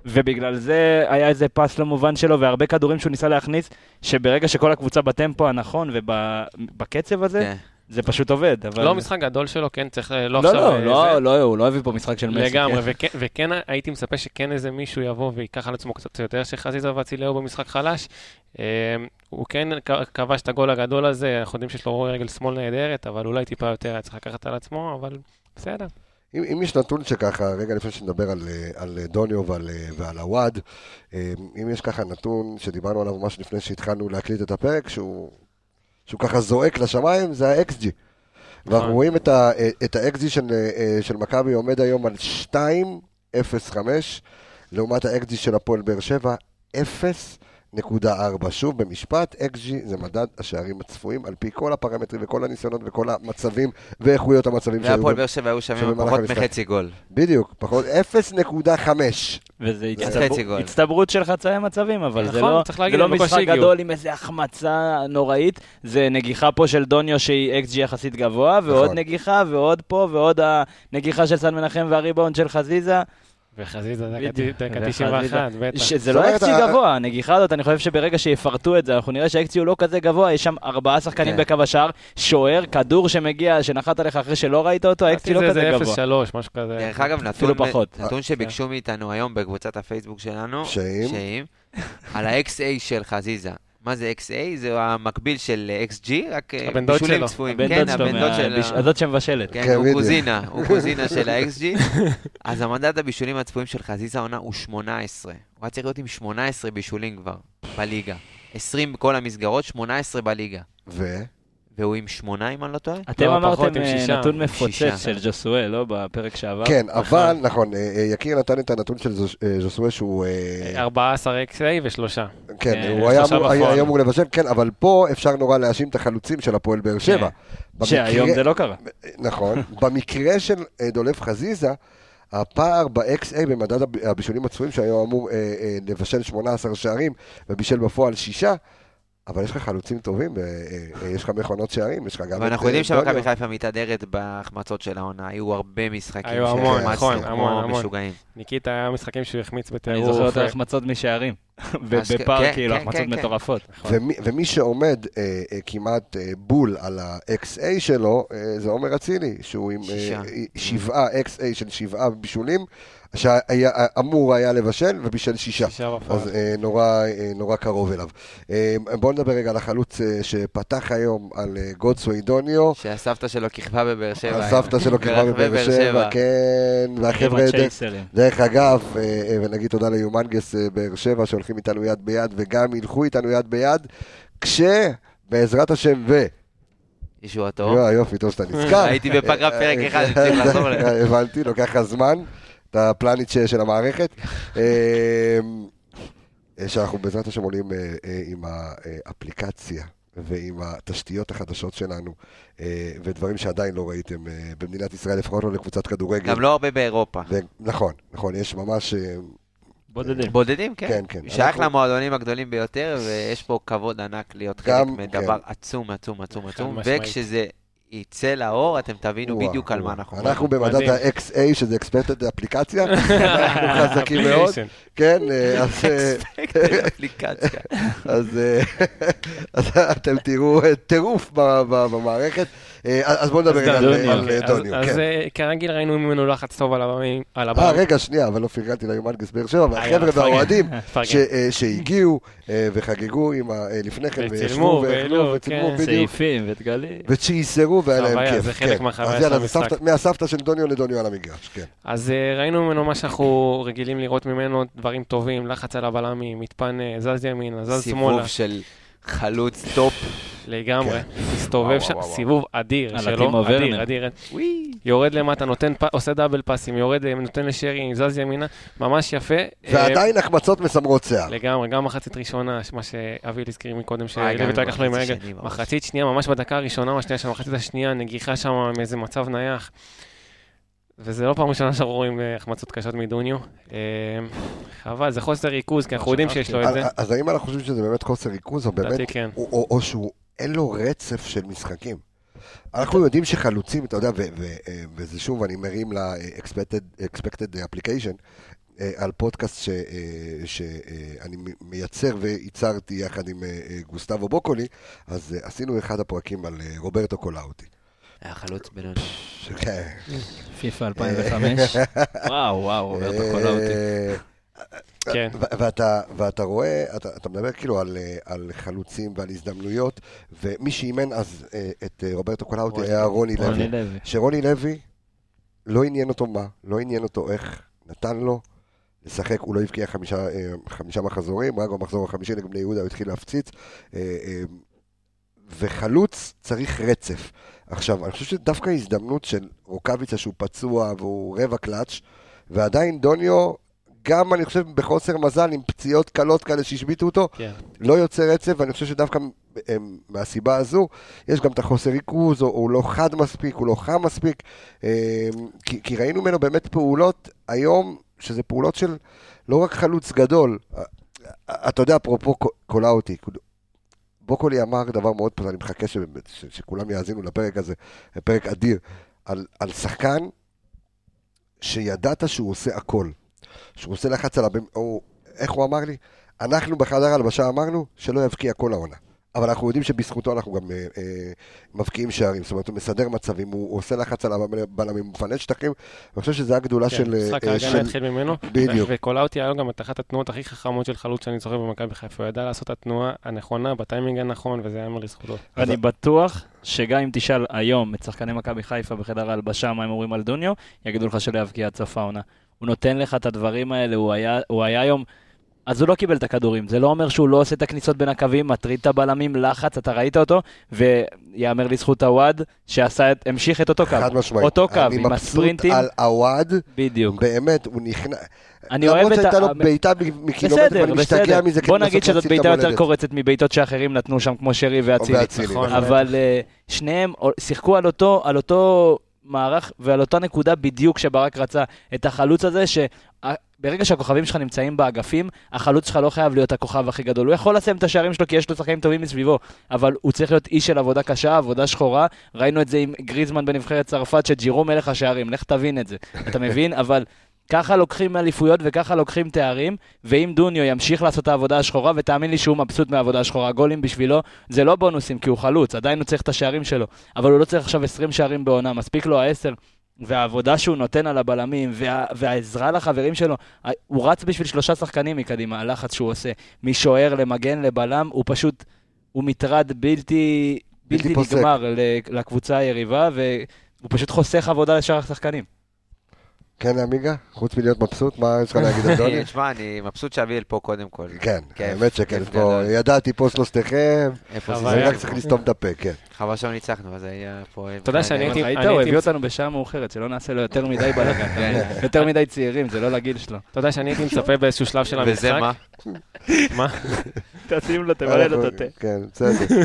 ובגלל זה היה איזה פס לא מובן שלו, והרבה כדורים שהוא ניסה להכניס, שברגע שכל הקבוצה בטמפו הנכון ובקצב הזה, כן. זה פשוט עובד. אבל... לא משחק גדול שלו, כן, צריך אה, לא לא, עכשיו... לא, אה, לא, זה. לא, הוא לא הביא פה משחק של מסי. לגמרי, כן. וכן, וכן הייתי מצפה שכן איזה מישהו יבוא וייקח על עצמו קצת יותר שחזיזה ואצילי היו במשחק חלש. אה, הוא כן כבש את הגול הגדול הזה, אנחנו יודעים שיש לו רגל שמאל נהדרת, אבל אולי טיפה יותר היה צריך לקחת על עצמו, אבל בסדר. אם, אם יש נתון שככה, רגע לפני שנדבר על, על דוניו ועל, ועל הוואד, אה, אם יש ככה נתון שדיברנו עליו ממש לפני שהתחלנו להקליט את הפרק, שהוא, שהוא ככה זועק לשמיים, זה ה-XG. ואנחנו נכון. רואים את, ה, את ה-XG של, אה, של מכבי עומד היום על 2.05, לעומת ה-XG של הפועל באר שבע, 0.4. שוב, במשפט, XG זה מדד השערים הצפויים על פי כל הפרמטרים וכל הניסיונות וכל המצבים ואיכויות המצבים שהיו. והפועל באר שבע היו שווים פחות. מחצי גול. בדיוק, פחות 0.5. וזה. הצטברות של חצאי מצבים, אבל זה נכון, לא, לא משחק. גדול עם איזה החמצה נוראית, זה נגיחה פה של דוניו שהיא XG יחסית גבוה, ועוד נכון. נגיחה, ועוד פה, ועוד הנגיחה של סן מנחם והריבאונד של חזיזה. וחזיזה דקה בדיוק. דקה וחזיזה. 91, בטח. שזה לא ה- גבוה, הנגיחה הזאת, אני חושב שברגע שיפרטו את זה, אנחנו נראה שה-XG הוא לא כזה גבוה, יש שם ארבעה שחקנים כן. בקו השער, שוער, כדור שמגיע, שנחת עליך אחרי שלא ראית אותו, ה-XG לא זה כזה גבוה. 0.3, משהו כזה. דרך אגב, נתון שביקשו מאיתנו היום בקבוצת הפייסבוק שלנו, שאים? שאים, על ה-XA של חזיזה. מה זה XA? זה המקביל של XG, רק אה, בישולים שלו. צפויים. הבן כן, דוד שלו, הבן דוד של... מהביש- ה- הזאת שמבשלת. כן, כן, הוא. קוזינה, הוא קוזינה של ה-XG. אז המדד הבישולים הצפויים של חזיזה העונה הוא 18. הוא היה צריך להיות עם 18 בישולים כבר, בליגה. 20 בכל המסגרות, 18 בליגה. ו? והוא עם שמונה, אם אני לא טועה. אתם לא, אמרתם אה. נתון מפוצץ. של ג'וסואל, לא? בפרק שעבר. כן, אבל, נכון, אה, אה, יקיר נתן את הנתון של ז'וסווה שהוא... אה, 14 XA ושלושה. כן, הוא היה אמור- לבשל, כן, אבל פה אפשר נורא להאשים את החלוצים של הפועל באר שבע. כן. שהיום במקרה- זה לא קרה. נכון. במקרה של דולב חזיזה, הפער ב-XA במדד הב- הבישולים הצפויים, שהיום אמור אה, אה, לבשל 18 שערים ובישל בפועל שישה, אבל יש לך חלוצים טובים, אה, אה, יש לך מכונות שערים, יש לך גם... ואנחנו את, יודעים אה, שמכבי. חיפה מתהדרת בהחמצות של העונה. היו הרבה משחקים היו המון, נכון, כמו המון, המון. משוגעים. ניקיטה היה משחקים שהוא החמיץ בטירוף. אני זוכר יותר אה, החמצות משערים. אז כן, כאילו, כן, החמצות כן. מטורפות. ומי, ומי שעומד אה, אה, כמעט אה, בול על ה-XA שלו, זה עומר אצילי, שהוא עם שבעה XA של שבעה בישולים, שאמור היה לבשל ובישל שישה. שישה. אז אה, נורא, אה, נורא קרוב אליו. אה, בואו נדבר רגע על החלוץ אה, שפתח היום, על אה, גודסווי דוניו. שהסבתא שלו כיכבה בבאר שבע. הסבתא שלו כיכבה בבאר שבע, כן, והחבר'ה, דרך-. דרך אגב, אה, אה, ונגיד תודה ליומנגס אה, באר שבע שהולכים איתנו יד ביד וגם ילכו איתנו יד ביד, כשבעזרת השם ו... ישועתו. יואו, יופי, טוב שאתה נזכר. הייתי בפגרה פרק אחד, אני צריך לחזור לזה. הבנתי, לוקח לך זמן, את הפלניץ' של המערכת. אה, שאנחנו בעזרת השם עולים אה, אה, עם האפליקציה ועם התשתיות החדשות שלנו, אה, ודברים שעדיין לא ראיתם אה, במדינת ישראל, לפחות לא לקבוצת כדורגל. גם לא הרבה באירופה. ו- נכון, נכון, יש ממש... בודדים. בודדים, כן. כן, כן. שייך אנחנו- למועדונים הגדולים ביותר, ויש פה כבוד ענק להיות חלק גם, מדבר כן. עצום, עצום, עצום, עצום. וכשזה יצא לאור, אתם תבינו וואו, בדיוק על וואו. מה אנחנו אנחנו מדברים. במדד מדהים. ה-XA, שזה Expected אפליקציה, אנחנו חזקים מאוד. כן, אה, אז... אה, אפליקציה. אז, אה, אז אתם תראו טירוף במערכת. אה, אז בואו נדבר על דוניו, אה, אז- כן. אה, כרגיל ראינו ממנו לחץ טוב על על אה. רגע, שנייה, אבל לא פרגנתי ליומנגס באר שבע, והחבר'ה. והאוהדים שהגיעו וחגגו עם ה- לפני כן, וישבו ואכלו וצילמו כן. בדיוק, צעיפים ודגלים. וצ'ייסרו והיה להם כיף. זה חלק כן. מהחוויה של זה המשחק. סבתא- מהסבתא של דוניו לדוניו על המגרש, כן. אז ראינו ממנו מה שאנחנו רגילים לראות ממנו, דברים טובים, לחץ על הבלמים, מתפנה זז ימינה, זז שמאלה, סיבוב של חלוץ top. לגמרי. כן. מסתובב וואו, שם. סיבוב אדיר שלו, אדיר. אדיר. יורד למטה, עושה double פאסים, יורד, אה, נותן לשרי, זז ימינה, ממש יפה. אה, ועדיין החמצות מסמרות שיער. לגמרי, גם מחצית ראשונה, מה שאביל הזכיר מקודם, וואי, גם שלוי לקח לו עם ממש. מחצית שנייה, ממש בדקה הראשונה או השנייה של המחצית השנייה, נגיחה שם מאיזה מצב נייח. וזה לא פעם ראשונה שאנחנו רואים אה, החמצות קשות מדוניו. אה, חבל, זה חוסר ריכוז, כי אנחנו יודעים שיש לו את זה. אז- האם אנחנו חושבים שזה באמת חוסר ריכוז, או באמת, כן. או שהוא אין לו רצף של משחקים? אנחנו יודעים שחלוצים, אתה יודע, אה, וזה שוב, אני מרים ל-expected expected application, אה, על פודקאסט שאני מייצר וייצרתי יחד עם אה, אה, גוסטבו בוקולי, אז אה, עשינו אחד הפרקים על אה, רוברטו קולאוטי. היה חלוץ בינוני. כן. פיפא 2005. וואו, וואו, רוברטו קולאוטי. כן. ו- ואתה, ואתה רואה, אתה, אתה מדבר כאילו על, על חלוצים ועל הזדמנויות, ומי שאימן אז אה, את אה, רוברטו קולאוטי רוני היה רוני רוני לוי. לוי. שרוני לוי, לא עניין אותו מה, לא עניין אותו איך, נתן לו לשחק, הוא לא הבקיע חמישה, אה, חמישה מחזורים, רק במחזור החמישי נגד בני יהודה הוא התחיל להפציץ, וחלוץ צריך רצף. עכשיו, אני חושב שדווקא הזדמנות של רוקאביצה שהוא פצוע והוא רבע קלאץ', ועדיין דוניו, גם אני חושב בחוסר מזל, עם פציעות קלות כאלה שהשביתו אותו, כן. לא יוצא רצף, ואני חושב שדווקא אה, מהסיבה הזו, יש גם את החוסר ריכוז, או הוא לא חד מספיק, הוא לא חם מספיק, אה, כי, כי ראינו ממנו באמת פעולות היום, שזה פעולות של לא רק חלוץ גדול, אה, אתה יודע, אפרופו קולאוטי, בוקולי אמר דבר מאוד פשוט, אני מחכה ש, ש, שכולם יאזינו לפרק הזה, פרק אדיר, על, על שחקן שידעת שהוא עושה הכל, שהוא עושה לחץ על או איך הוא אמר לי? אנחנו בחדר הלבשה אמרנו שלא יבקיע כל העונה. אבל אנחנו יודעים שבזכותו אנחנו גם אה, אה, מבקיעים שערים, זאת אומרת הוא מסדר מצבים, הוא, הוא עושה לחץ על הבלמים, הוא מפנה שטחים, אני חושב שזו הגדולה כן, של... משחק אה, ההגנה של- התחיל ממנו. בדיוק. ו- וקולאוטי היה לו גם את אחת התנועות הכי חכמות של חלוץ שאני זוכר במכבי חיפה. הוא ידע לעשות את התנועה הנכונה, בטיימינג הנכון, וזה היה לזכותו. אני בטוח שגם אם תשאל היום את שחקני מכבי חיפה בחדר ההלבשה מה הם אומרים על דוניו, יגידו לך שלא יבקיע עד סוף העונה. הוא נותן לך את הדברים האלה, הוא היה, הוא היה היום אז הוא לא קיבל את הכדורים. זה לא אומר שהוא לא עושה את הכניסות בין הקווים, מטריד את הבלמים, לחץ, אתה ראית אותו, ויאמר לזכות הוואד, שעשה את, המשיך את אותו קו. חד משמעית. אותו קו, אני עם מבסוט הספרינטים. על עווד, בדיוק. באמת, הוא נכנס... אני אוהב למרות את שהייתה ה... לו בעיטה מקילומטר, בסדר, ואני משתגע בסדר. מזה בוא נגיד שזאת בעיטה יותר. קורצת מבעיטות שאחרים נתנו שם, כמו שרי ואצילי. ואצילי, נכון. אבל אה, שניהם שיחקו על אותו, על אותו מערך ועל אותה נקודה בדיוק שברק רצה. את החלוץ הזה, שברגע שהכוכבים שלך נמצאים באגפים, החלוץ שלך לא חייב להיות הכוכב הכי גדול. הוא יכול לסיים את השערים שלו כי יש לו שחקנים טובים מסביבו, אבל הוא צריך להיות איש של עבודה קשה, עבודה שחורה. ראינו את זה עם גריזמן בנבחרת צרפת, שג'ירו מלך השערים, לך תבין את זה. אתה מבין? אבל... ככה לוקחים אליפויות וככה לוקחים תארים, ואם דוניו ימשיך לעשות את העבודה השחורה, ותאמין לי שהוא מבסוט מהעבודה השחורה, גולים בשבילו, זה לא בונוסים כי הוא חלוץ, עדיין הוא צריך את השערים שלו, אבל הוא לא צריך עכשיו 20 שערים בעונה, מספיק לו העשר. והעבודה שהוא נותן על הבלמים, וה, והעזרה לחברים שלו, הוא רץ בשביל שלושה שחקנים מקדימה, הלחץ שהוא עושה, משוער למגן לבלם, הוא פשוט, הוא מטרד בלתי, בלתי בלתי. נגמר לקבוצה היריבה, והוא פשוט חוסך עבודה לשאר השחקנים. כן, עמיגה? חוץ מלהיות מבסוט, מה יש לך להגיד על דוני? תשמע, אני מבסוט שאביאל פה קודם כל. כן, האמת שכן. ידעתי פה שלושתכם, זה? רק צריך לסתום את הפה, כן. חבל שלא ניצחנו, אז היה פה... אתה יודע שאני הייתי- ראית, אני הוא הייתי- הביא אותנו בשעה מאוחרת, שלא נעשה לו יותר מדי בלאגן, אתה מבין? יותר מדי צעירים, זה לא לגיל שלו. אתה יודע שאני הייתי מצפה באיזשהו שלב של המשחק. וזה מה? מה? תשים לו, תמלא לו את התה. כן, בסדר.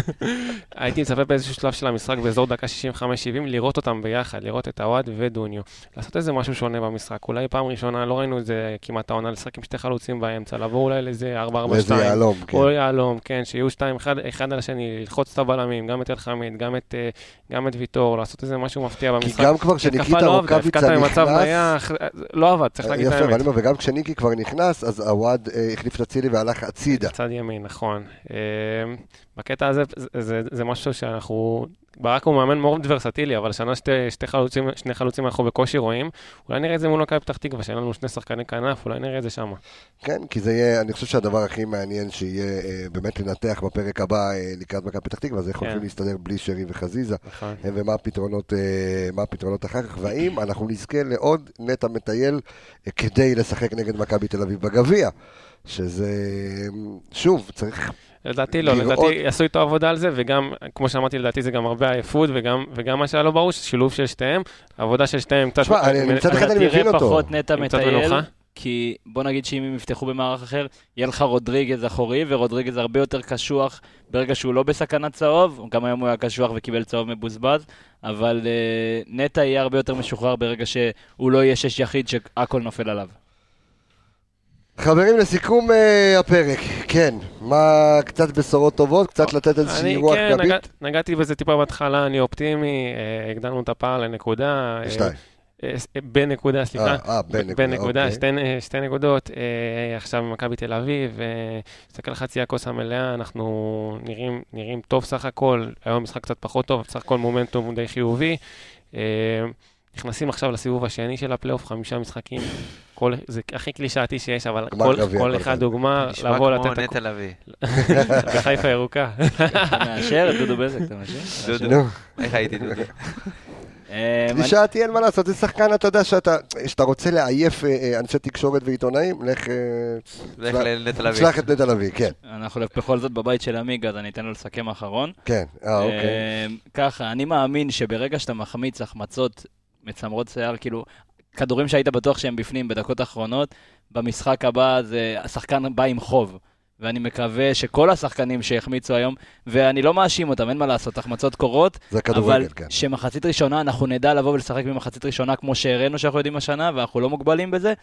הייתי מצפה באיזשהו שלב של המשחק, באזור דקה 65-70, לראות אותם ביחד, לראות את הוואד ודוניו. לעשות איזה משהו שונה במשחק. אולי פעם ראשונה, לא ראינו את זה כמעט העונה, לשחק עם שתי חלוצים באמצע, לעבור אולי לאיזה 4-4-2. ואיזה יהלום, כן. או יהלום, כן, שיהיו שתיים אחד, אחד על השני, ללחוץ את הבלמים, גם את אלחמיד, גם את, אה, גם את ויטור, לעשות איזה משהו מפתיע כי במשחק. גם כבר כשניקיטה לא רוקאביצה נכנס, לא עבד, צריך להגיד את יפה, האמת. אומר, וגם כשניקי כבר נכנס, אז הוואד אה, החליף את אצילי והלך הצידה. צד ימין, נכון. אה, בקטע הזה, זה, זה, זה משהו שאנחנו... ברק הוא מאמן מאוד ורסטילי, אבל שנה שתי, שתי חלוצים, שני חלוצים אנחנו בקושי רואים. אולי נראה את זה מול מכבי פתח תקווה, שאין לנו שני שחקני כנף, אולי נראה את זה שם. כן, כי זה יהיה, אני חושב שהדבר הכי מעניין שיהיה אה, באמת לנתח בפרק הבא אה, לקראת מכבי פתח תקווה, זה איך כן. הולכים להסתדר בלי שרי וחזיזה, נכון. אה, ומה הפתרונות, אה, הפתרונות אחר כך, והאם אנחנו נזכה לעוד נטע מטייל אה, כדי לשחק נגד מכבי תל אביב בגביע, שזה, שוב, צריך, לדעתי לא, לראות- לדעתי עשו איתו עבודה על זה, וגם, כמו שאמרתי, לדעתי זה גם הרבה עייפות, וגם, וגם מה שהיה לא ברור, שילוב של שתיהם, עבודה של שתיהם קצת... תשמע, אני- מצד אחד אני אתה מבין תראה אותו. פחות נטע מטייל. כי בוא נגיד שאם הם יפתחו במערך אחר, יהיה לך רודריגז אחורי, ורודריגז הרבה יותר קשוח ברגע שהוא לא בסכנת צהוב, גם היום הוא היה קשוח וקיבל צהוב מבוזבז, אבל אה, נטע יהיה הרבה יותר משוחרר ברגע שהוא לא יהיה שש יחיד שהכל נופל עליו. חברים, לסיכום אה, הפרק, כן, מה, קצת בשורות טובות, קצת לתת איזושהי רוח כן, גבית? נגע, נגעתי בזה טיפה בהתחלה, אני אופטימי, אה, הגדלנו את הפער לנקודה. אה, שתיים. אה, ס- אה, בנקודה, סליחה. אה, אה, בנקודה, בנקודה, אוקיי. שתי, אה, שתי נקודות. אה, עכשיו במכבי תל אביב, אה, מסתכל חצי הכוס המלאה, אנחנו נראים, נראים טוב סך הכל, היום משחק קצת פחות טוב, סך הכל מומנטום די חיובי. אה, נכנסים עכשיו לסיבוב השני של הפלייאוף, חמישה משחקים. כל, זה הכי קלישאתי שיש, אבל כל, גביע, כל כל אחד אחד. הוא גמר, נשמע לבוא כמו לתת... נטע לביא. בחיפה ירוקה. אתה מאשר? דודו בזק, אתה מאשר? דודו. נו, איך הייתי דודו? אה, קלישאתי אין מה לעשות, זה שחקן, אתה יודע שאתה, רוצה לעייף אה, אה, אנשי תקשורת ועיתונאים, לך... לך לנטע לביא. שלח את נטע לביא, כן, אנחנו בכל זאת בבית של עמיגה, אז אני אתן לו לסכם אחרון. כן, אה, אוקיי. ככה, אני מאמין שברגע שאתה מחמיץ החמצות מצמרות שיער, כאילו, כדורים שהיית בטוח שהם בפנים בדקות האחרונות, במשחק הבא זה, השחקן בא עם חוב. ואני מקווה שכל השחקנים שהחמיצו היום, ואני לא מאשים אותם, אין מה לעשות, החמצות קורות, זה אבל כדורגל, כן. שמחצית ראשונה אנחנו נדע לבוא ולשחק במחצית ראשונה כמו שהראינו שאנחנו יודעים השנה, ואנחנו לא מוגבלים בזה,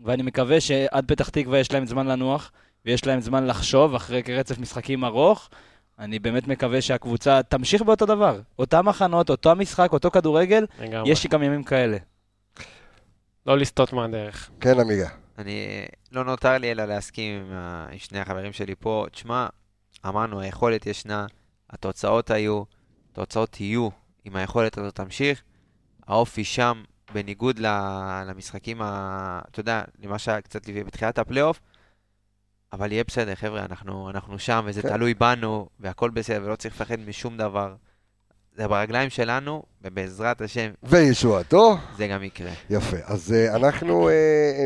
ואני מקווה שעד פתח תקווה יש להם זמן לנוח, ויש להם זמן לחשוב אחרי רצף משחקים ארוך. אני באמת מקווה שהקבוצה תמשיך באותו דבר. אותם מחנות, אותו משחק, אותו כדורגל. יש לי גם ימים כאלה. לא לסטות מהדרך. כן, עמיגה. אני, לא נותר לי אלא להסכים עם, ה- עם שני החברים שלי פה. תשמע, אמרנו, היכולת ישנה, התוצאות היו, התוצאות יהיו, אם היכולת הזאת תמשיך. האופי שם, בניגוד ל- למשחקים, ה, אתה יודע, למה שהיה קצת לפני- בתחילת הפלייאוף, אבל יהיה בסדר, חבר'ה, אנחנו, אנחנו שם, וזה כן. תלוי בנו, והכל בסדר, ולא צריך לפחד משום דבר. זה ברגליים שלנו, ובעזרת השם, וישועתו. זה גם יקרה. יפה, אז uh, אנחנו uh,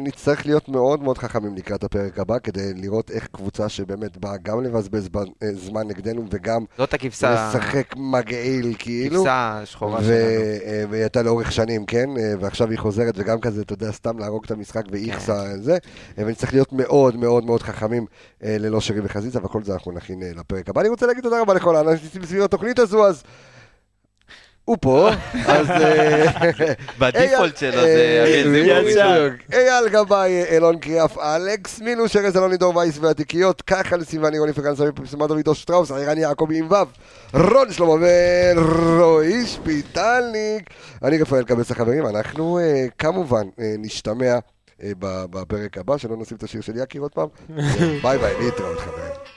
נצטרך להיות מאוד מאוד חכמים לקראת הפרק הבא, כדי לראות איך קבוצה שבאמת באה גם לבזבז uh, זמן נגדנו וגם זאת הכבשה, לשחק מגעיל כאילו. הכבשה השחורה ו- שלנו. והיא הייתה לאורך שנים, כן? ועכשיו היא חוזרת, וגם כזה, אתה יודע, סתם להרוג את המשחק ואיכסה זה. אה, ונצטרך להיות מאוד מאוד מאוד חכמים ללא שרי וחזיזה, וכל זה אנחנו נכין לפרק הבא. אני רוצה להגיד תודה רבה לכל האנשים סביב התוכנית הזו, אז... הוא פה, אז... אה, בדיפולט שלו זה אה. אייל גבאי, אילון קריאף, אלכס מינוש, ארז אלון לידור וייס והתיקיות, ככה לסיוון רוני פרקן סמי פרסמה דוד שטראוס, ערן יעקבי עם ו', רון שלמה ורועי שפיטלניק. אני רפאל קבס החברים, אנחנו אה, כמובן אה, נשתמע אה, בפרק הבא, שלא נוסיף את השיר של יקיר עוד פעם. ביי ביי, להתראות חברים.